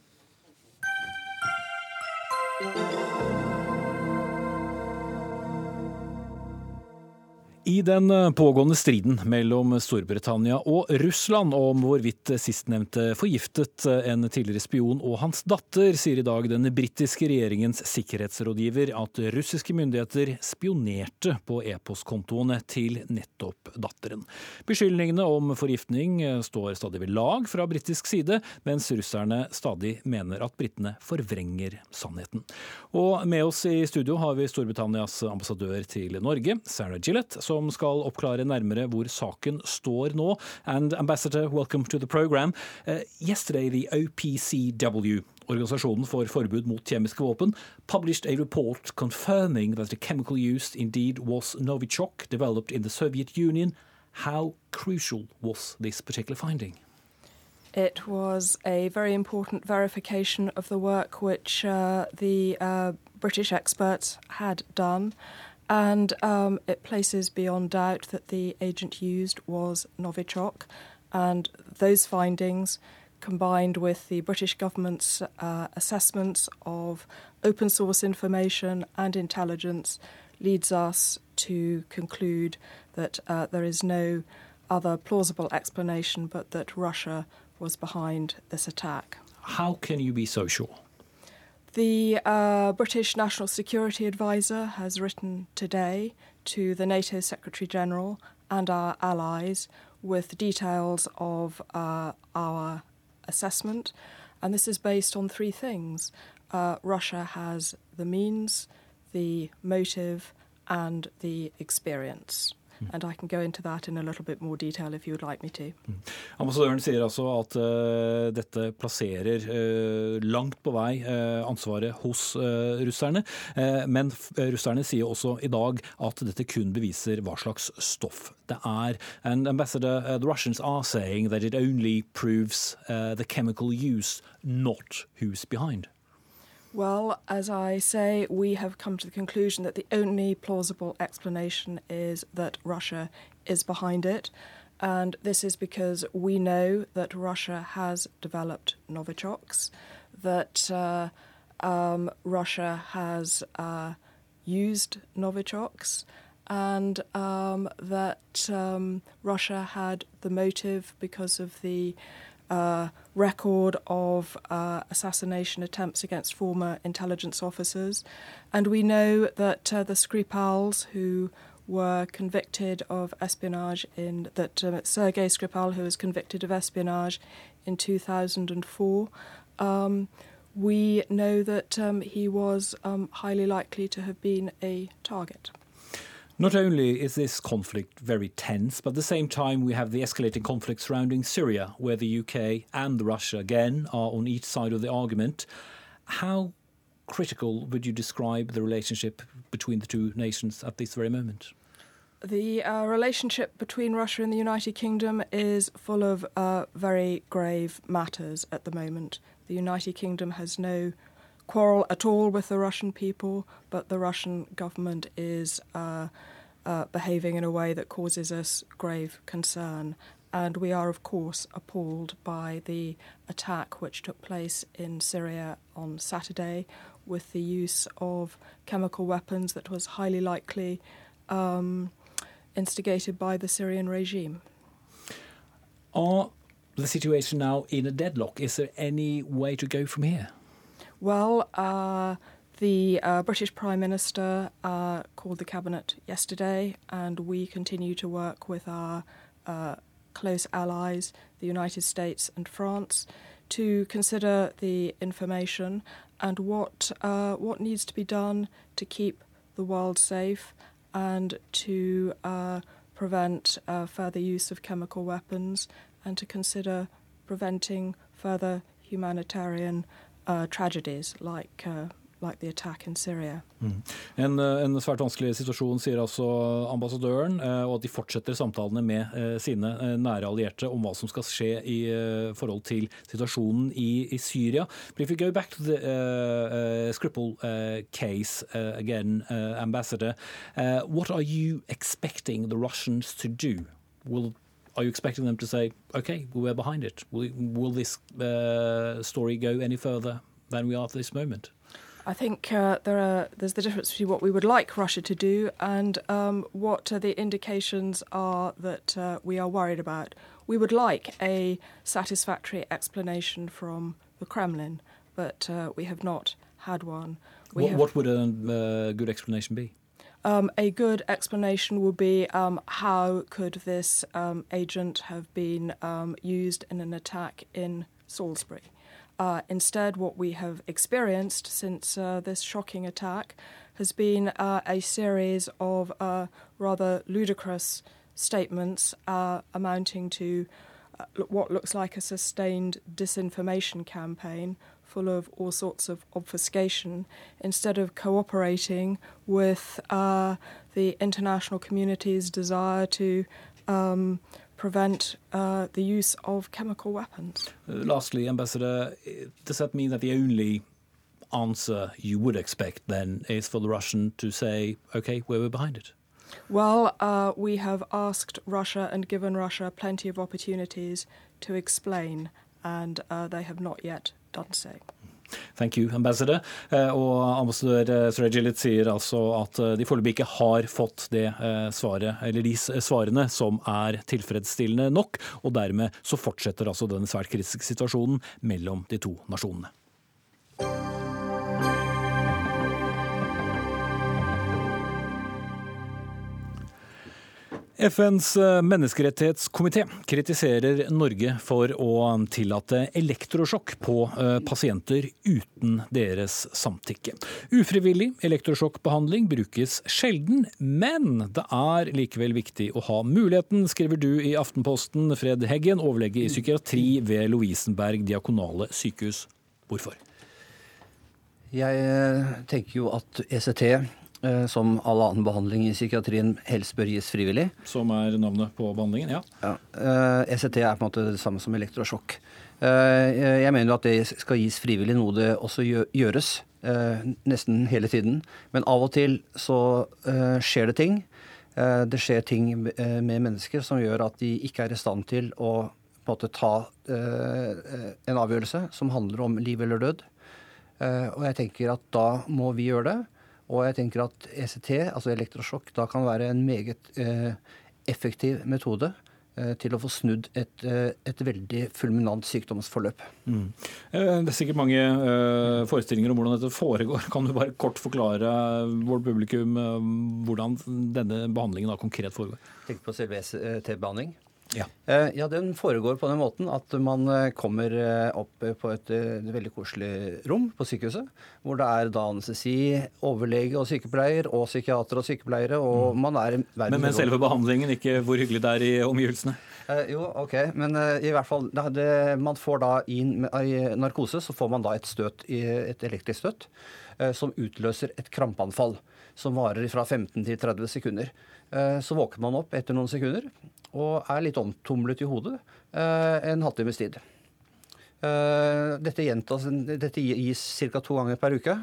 I den eh, pågående striden mellom Storbritannia og Russland om hvorvidt sistnevnte forgiftet eh, en tidligere spion og hans datter, sier i dag den britiske regjeringens sikkerhetsrådgiver at russiske myndigheter spionerte på e-postkontoene til nettopp datteren. Beskyldningene om forgiftning eh, står stadig ved lag fra britisk side, mens russerne stadig mener at britene forvrenger sannheten. Og med oss i studio har vi Storbritannias ambassadør til Norge, Sarah Gillett, som som skal oppklare nærmere hvor saken står nå. And Ambassador, welcome to the program. Uh, yesterday the OPCW Organisasjonen for forbud mot kjemiske våpen, published a report confirming that the chemical used indeed was Novichok, developed in the Soviet Union. How crucial was this particular finding? It was a very important verification of the work which uh, the uh, British experts had done. And um, it places beyond doubt that the agent used was Novichok. And those findings, combined with the British government's uh, assessments of open source information and intelligence, leads us to conclude that uh, there is no other plausible explanation but that Russia was behind this attack. How can you be so sure? The uh, British National Security Advisor has written today to the NATO Secretary General and our allies with details of uh, our assessment. And this is based on three things uh, Russia has the means, the motive, and the experience. And I can go into that in a little bit more detail if you would like me to. Mm. Ambassadøren sier altså at uh, dette plasserer uh, langt på vei uh, ansvaret hos russerne. men russerne sier også i dag at dette kun beviser hva slags stoff det er. And ambassador, the Russians are saying that it only proves the chemical use, not who's behind. Well, as I say, we have come to the conclusion that the only plausible explanation is that Russia is behind it. And this is because we know that Russia has developed Novichoks, that uh, um, Russia has uh, used Novichoks, and um, that um, Russia had the motive because of the uh, record of uh, assassination attempts against former intelligence officers. And we know that uh, the Skripals, who were convicted of espionage in that um, Sergei Skripal, who was convicted of espionage in 2004, um, we know that um, he was um, highly likely to have been a target. Not only is this conflict very tense, but at the same time we have the escalating conflict surrounding Syria, where the UK and Russia again are on each side of the argument. How critical would you describe the relationship between the two nations at this very moment? The uh, relationship between Russia and the United Kingdom is full of uh, very grave matters at the moment. The United Kingdom has no quarrel at all with the Russian people, but the Russian government is uh, uh, behaving in a way that causes us grave concern. And we are, of course, appalled by the attack which took place in Syria on Saturday with the use of chemical weapons that was highly likely um, instigated by the Syrian regime. Are the situation now in a deadlock? Is there any way to go from here? Well, uh, the uh, British Prime Minister uh, called the Cabinet yesterday, and we continue to work with our uh, close allies, the United States and France, to consider the information and what, uh, what needs to be done to keep the world safe and to uh, prevent further use of chemical weapons and to consider preventing further humanitarian uh, tragedies like uh, like. Mm. En, eh, en, svært vanskelig situasjon, sier altså ambassadøren, eh, og at de fortsetter samtalene med eh, sine nære allierte om hva som skal skje i forhold til situasjonen i, i Syria. But if we go back to the uh, uh, Skripal uh, case again, Ambassador, what are you expecting the Russians to do? Will are you expecting them to say, okay, we're behind it? Will, will this story go any further than we are at this moment? I think uh, there are there's the difference between what we would like Russia to do and um, what uh, the indications are that uh, we are worried about. We would like a satisfactory explanation from the Kremlin, but uh, we have not had one. What, have, what, would a uh, good explanation be? Um, a good explanation would be um, how could this um, agent have been um, used in an attack in Salisbury? Uh, instead, what we have experienced since uh, this shocking attack has been uh, a series of uh, rather ludicrous statements uh, amounting to uh, what looks like a sustained disinformation campaign full of all sorts of obfuscation instead of cooperating with the international community's desire to um, prevent uh, the use of chemical weapons. Uh, lastly, Ambassador, does that mean that the only answer you would expect then is for the Russian to say, okay, we're behind it? Well, uh, we have asked Russia and given Russia plenty of opportunities to explain, and uh, they have not yet done so. Thank you, ambassador. Eh, og ambassadør eh, Sregilit sier altså at eh, de foreløpig ikke har fått det svaret, eller de svarene som er tilfredsstillende nok, og dermed så fortsetter altså denne svært kritiske situasjonen mellom de to nasjonene. FNs eh, menneskerettighetskomité kritiserer Norge for å tillate elektrosjokk på eh, pasienter uten deres samtykke. Ufrivillig elektrosjokkbehandling brukes sjelden, men det er likevel viktig å ha muligheten, skriver du i Aftenposten. Fred Heggen, overlege i psykiatri ved Lovisenberg diakonale sykehus. Hvorfor? Jeg eh, tenker jo at ECT som all annen behandling i psykiatrien helst bør gis frivillig. Som er navnet på behandlingen, ja. ja. ECT eh, e er på en måte det samme som elektrosjokk. Eh, jeg mener jo at det skal gis frivillig, noe det også gjøres nesten hele tiden. Men av og til så skjer det ting. Det skjer ting med mennesker som gjør at de ikke er i stand til å på en måte ta en avgjørelse som handler om liv eller død. Og jeg tenker at da må vi gjøre det. Og jeg tenker at ECT, altså elektrosjokk, da kan være en meget eh, effektiv metode eh, til å få snudd et, eh, et veldig fulminant sykdomsforløp. Mm. Eh, det er sikkert mange forestillinger om hvordan dette foregår. Kan du bare kort forklare vårt publikum hvordan denne behandlingen da konkret foregår? Tenk på selve ECT-behandling. Ja. Eh, ja. Den foregår på den måten at man eh, kommer eh, opp på et, veldig koselig rom på sykehuset. Hvor det er da anestesi, overlege og sykepleier og psykiater og sykepleiere. og mm. man er Men med selve behandlingen, ikke hvor hyggelig det er i omgivelsene? Eh, jo, ok. Men i hvert fall det, det, Man får da inn i narkose så får man da et støt, et elektrisk støt eh, som utløser et krampeanfall. Som varer fra 15 til 30 sekunder. Eh, så våker man opp etter noen sekunder og er litt omtumlet i hodet eh, en halvtimes tid. Eh, dette, gjentas, dette gis ca. to ganger per uke.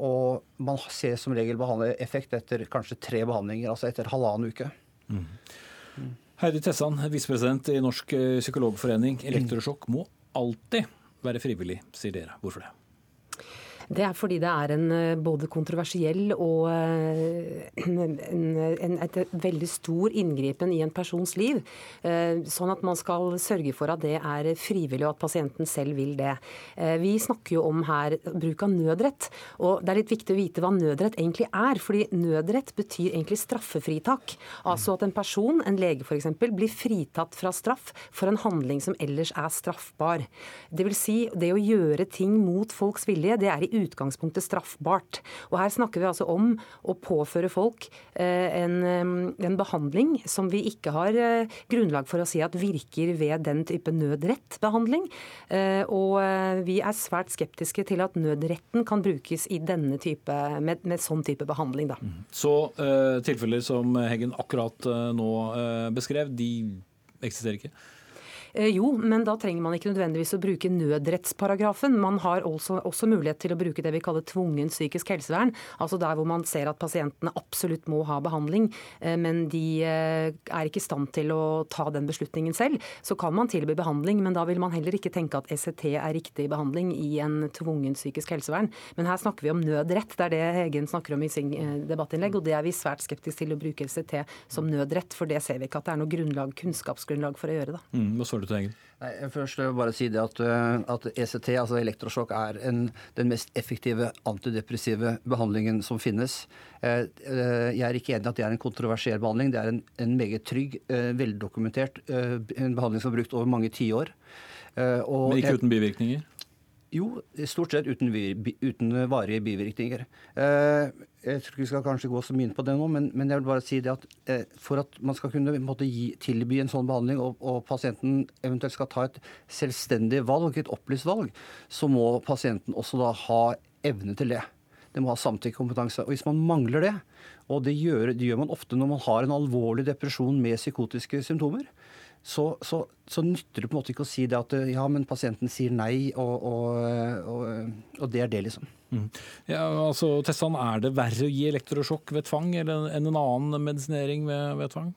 Og man ser som regel effekt etter kanskje tre behandlinger, altså etter halvannen uke. Mm. Heidi Tessan, visepresident i Norsk psykologforening. Elektrosjokk må alltid være frivillig, sier dere. Hvorfor det? Det er fordi det er en eh, både kontroversiell og eh, [clears throat] en, en, et veldig stor inngripen i en persons liv. Eh, sånn at man skal sørge for at det er frivillig, og at pasienten selv vil det. Vi snakker jo om her bruk av nødrett. Og det er litt viktig å vite hva nødrett egentlig er. fordi nødrett betyr egentlig straffefritak. Altså at en person, en lege f.eks., blir fritatt fra straff for en handling som ellers er straffbar. Det vil si, det å gjøre ting mot folks vilje, det er i utgangspunktet straffbart. Og her snakker vi altså om å påføre folk en, en behandling som vi ikke har grunnlag for å si at virker ved den type nødrettbehandling. Og vi er svært skeptiske til at nødretten kan brukes i denne type, med, med sånn type behandling. Da. Mm. Så tilfeller som Heggen akkurat nå beskrev, de eksisterer ikke? Eh, jo, men da trenger man ikke nødvendigvis å bruke nødrettsparagrafen. Man har også, også, mulighet til å bruke det vi kaller tvungen psykisk helsevern. Altså der hvor man ser at pasientene absolutt må ha behandling, eh, men de eh, er ikke i stand til å ta den beslutningen selv. Så kan man tilby behandling, men da vil man heller ikke tenke at ECT er riktig behandling i en tvungen psykisk helsevern. Men her snakker vi om nødrett. Det er det Hegen snakker om i sin debattinnlegg, og det er vi svært skeptiske til å bruke ECT som nødrett, for det ser vi ikke at det er noe grunnlag, kunnskapsgrunnlag for å gjøre. da. Mm, svarer du til Egil? Nei, først vil jeg bare si det at, eh, at ECT, altså elektrosjokk, er en, den mest effektive antidepressive behandlingen som finnes. Eh, eh, jeg er ikke enig i at det er en kontroversiell behandling. Det er en, en meget trygg, veldokumentert en behandling som er brukt over mange tiår. Men ikke uten bivirkninger? Jo, stort sett uten, uten varige bivirkninger. Jeg tror ikke vi skal kanskje gå så mye inn på det nå, men, men, jeg vil bare si det at eh, for at man skal kunne måtte, gi, tilby en sånn behandling, og, og, pasienten eventuelt skal ta et selvstendig valg, et opplyst valg, så må pasienten også da ha evne til det. Det må ha samtykkekompetanse. Og hvis man mangler det, og det gjør, det gjør man ofte når man har en alvorlig depresjon med psykotiske symptomer, så, så, så, nytter det på en måte ikke å si det at ja, men pasienten sier nei, og, og, og, og det er det, liksom. Mm. Ja, altså, Tessan, Er det verre å gi elektrosjokk ved tvang enn en annen medisinering ved, ved tvang?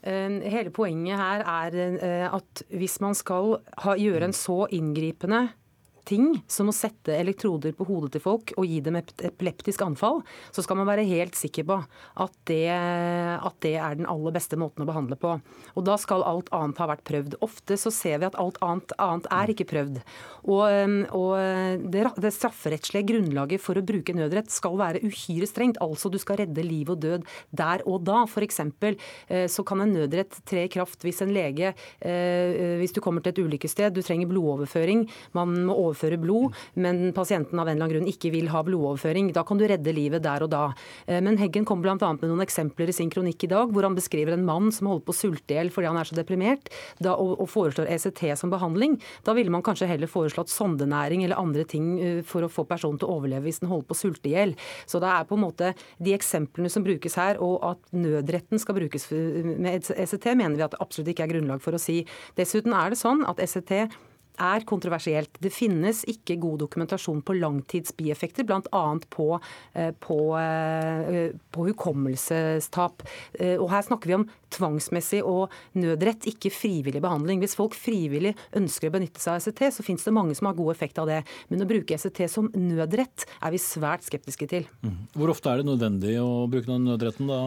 Hele poenget her er eh, at hvis man skal ha, gjøre en så inngripende ting som å sette elektroder på hodet til folk og gi dem et epileptisk anfall, så skal man være helt sikker på at det, at det, er den aller beste måten å behandle på. Og da skal alt annet ha vært prøvd. Ofte så ser vi at alt annet, annet er ikke prøvd. Og, og det, det, strafferettslige grunnlaget for å bruke nødrett skal være uhyre strengt. Altså du skal redde liv og død der og da. F.eks. Eh, så kan en nødrett tre i kraft hvis en lege, eh, hvis du kommer til et ulykkessted, du trenger blodoverføring, man må overføre overføre blod, men pasienten av en eller annen grunn ikke vil ha blodoverføring. Da kan du redde livet der og da. Eh, men Heggen kom bl.a. med noen eksempler i sin kronikk i dag, hvor han beskriver en mann som holder på å sulte i hjel fordi han er så deprimert, da, og, og, foreslår ECT som behandling. Da ville man kanskje heller foreslått sondenæring eller andre ting eh, for å få personen til å overleve hvis den holder på å sulte i hjel. Så det er på en måte de eksemplene som brukes her, og at nødretten skal brukes med ECT, mener vi at det absolutt ikke er grunnlag for å si. Dessuten er det sånn at ECT er kontroversielt. Det finnes ikke god dokumentasjon på langtidsbieffekter, bl.a. På, eh, på, eh, på hukommelsestap. Eh, og her snakker vi om tvangsmessig og nødrett, ikke frivillig behandling. Hvis folk frivillig ønsker å benytte seg av ECT, så finnes det mange som har god effekt av det. Men å bruke ECT som nødrett er vi svært skeptiske til. Mm. Hvor ofte er det nødvendig å bruke den nødretten da?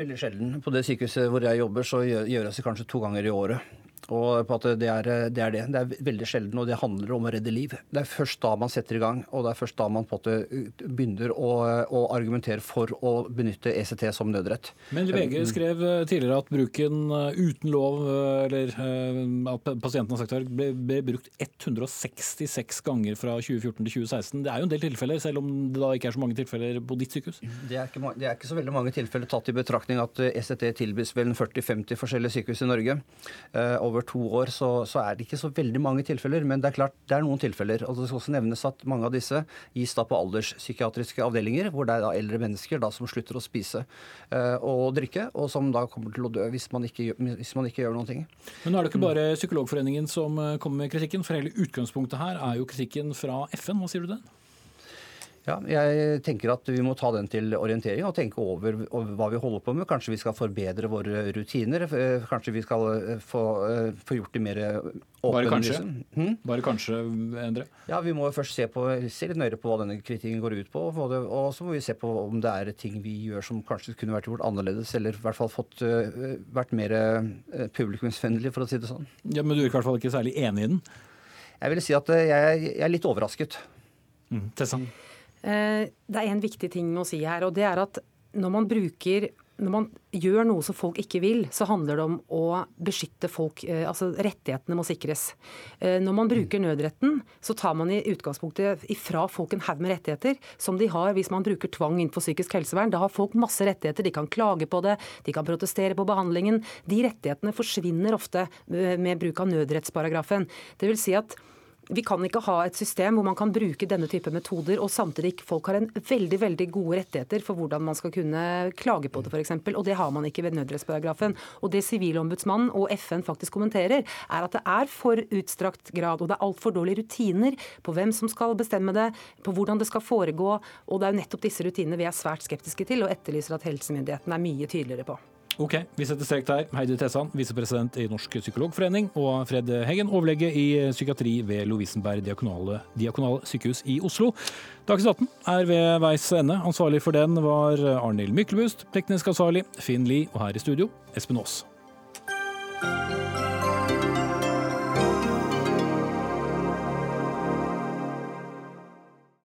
Veldig sjelden. På det sykehuset hvor jeg jobber, så gjøres det kanskje to ganger i året. Og på at det er, det er, det det. er veldig sjelden, og det handler om å redde liv. Det er først da man setter i gang, og det er først da man på at det begynner å, å argumentere for å benytte ECT som nødrett. Men VG mm. skrev eh, tidligere at bruken eh, uten lov, eh, eller at pasienten har sagt her, ble, ble brukt 166 ganger fra 2014 til 2016. Det er jo en del tilfeller, selv om det da ikke er så mange tilfeller på ditt sykehus? Det er ikke, det er ikke så veldig mange tilfeller tatt i betraktning at ECT tilbys vel 40-50 forskjellige sykehus i Norge. over over to år, så, så, er det ikke så veldig mange tilfeller. Men det er klart, det er noen tilfeller. og Det skal også nevnes at mange av disse gis da på alderspsykiatriske avdelinger, hvor det er da eldre mennesker da som slutter å spise uh, og drikke, og som da kommer til å dø hvis man ikke, hvis man ikke gjør noen ting. Men nå er det ikke bare Psykologforeningen som eh, kommer med kritikken, for hele utgangspunktet her er jo kritikken fra FN. Hva sier du til den? Ja, jeg tenker at Vi må ta den til orientering og tenke over, hva vi holder på med. Kanskje vi skal forbedre våre rutiner. Eh, kanskje vi skal eh, få, eh, få gjort det mer åpent. Bare kanskje? Hmm? Bare kanskje, Endre? Ja, Vi må først se, på, se litt nøyere på hva denne kritikken går ut på. Og så må vi se på om det er ting vi gjør som kanskje kunne vært gjort annerledes. Eller i hvert fall fått, vært mer publikumsvennlig, for å si det sånn. Ja, Men du er i hvert fall ikke særlig enig i den? Jeg vil si at jeg, jeg er litt overrasket. Mm. Tessa? Eh, det er en viktig ting å si her, og det er at når man bruker når man gjør noe som folk ikke vil, så handler det om å beskytte folk. Eh, altså rettighetene må sikres. Eh, når man bruker nødretten, så tar man i utgangspunktet ifra folk en haug med rettigheter som de har hvis man bruker tvang innenfor psykisk helsevern. Da har folk masse rettigheter. De kan klage på det, de kan protestere på behandlingen. De rettighetene forsvinner ofte med bruk av nødrettsparagrafen. Det vil si at vi kan ikke ha et system hvor man kan bruke denne type metoder, og samtidig folk har en veldig veldig gode rettigheter for hvordan man skal kunne klage på det, f.eks. Og det har man ikke ved nødrettsparagrafen. Og det Sivilombudsmannen og FN faktisk kommenterer, er at det er for utstrakt grad, og det er altfor dårlige rutiner på hvem som skal bestemme det, på hvordan det skal foregå. Og det er jo nettopp disse rutinene vi er svært skeptiske til, og etterlyser at helsemyndighetene er mye tydeligere på. Ok, vi setter strek der. Heidi Tessan, visepresident i Norsk psykologforening, og Fred Heggen, overlege i psykiatri ved Lovisenberg diakonale, diakonale sykehus i Oslo. Dagsnytt 18 er ved veis ende. Ansvarlig for den var Arnhild Myklebust, teknisk ansvarlig Finn Lie, og her i studio Espen Aas.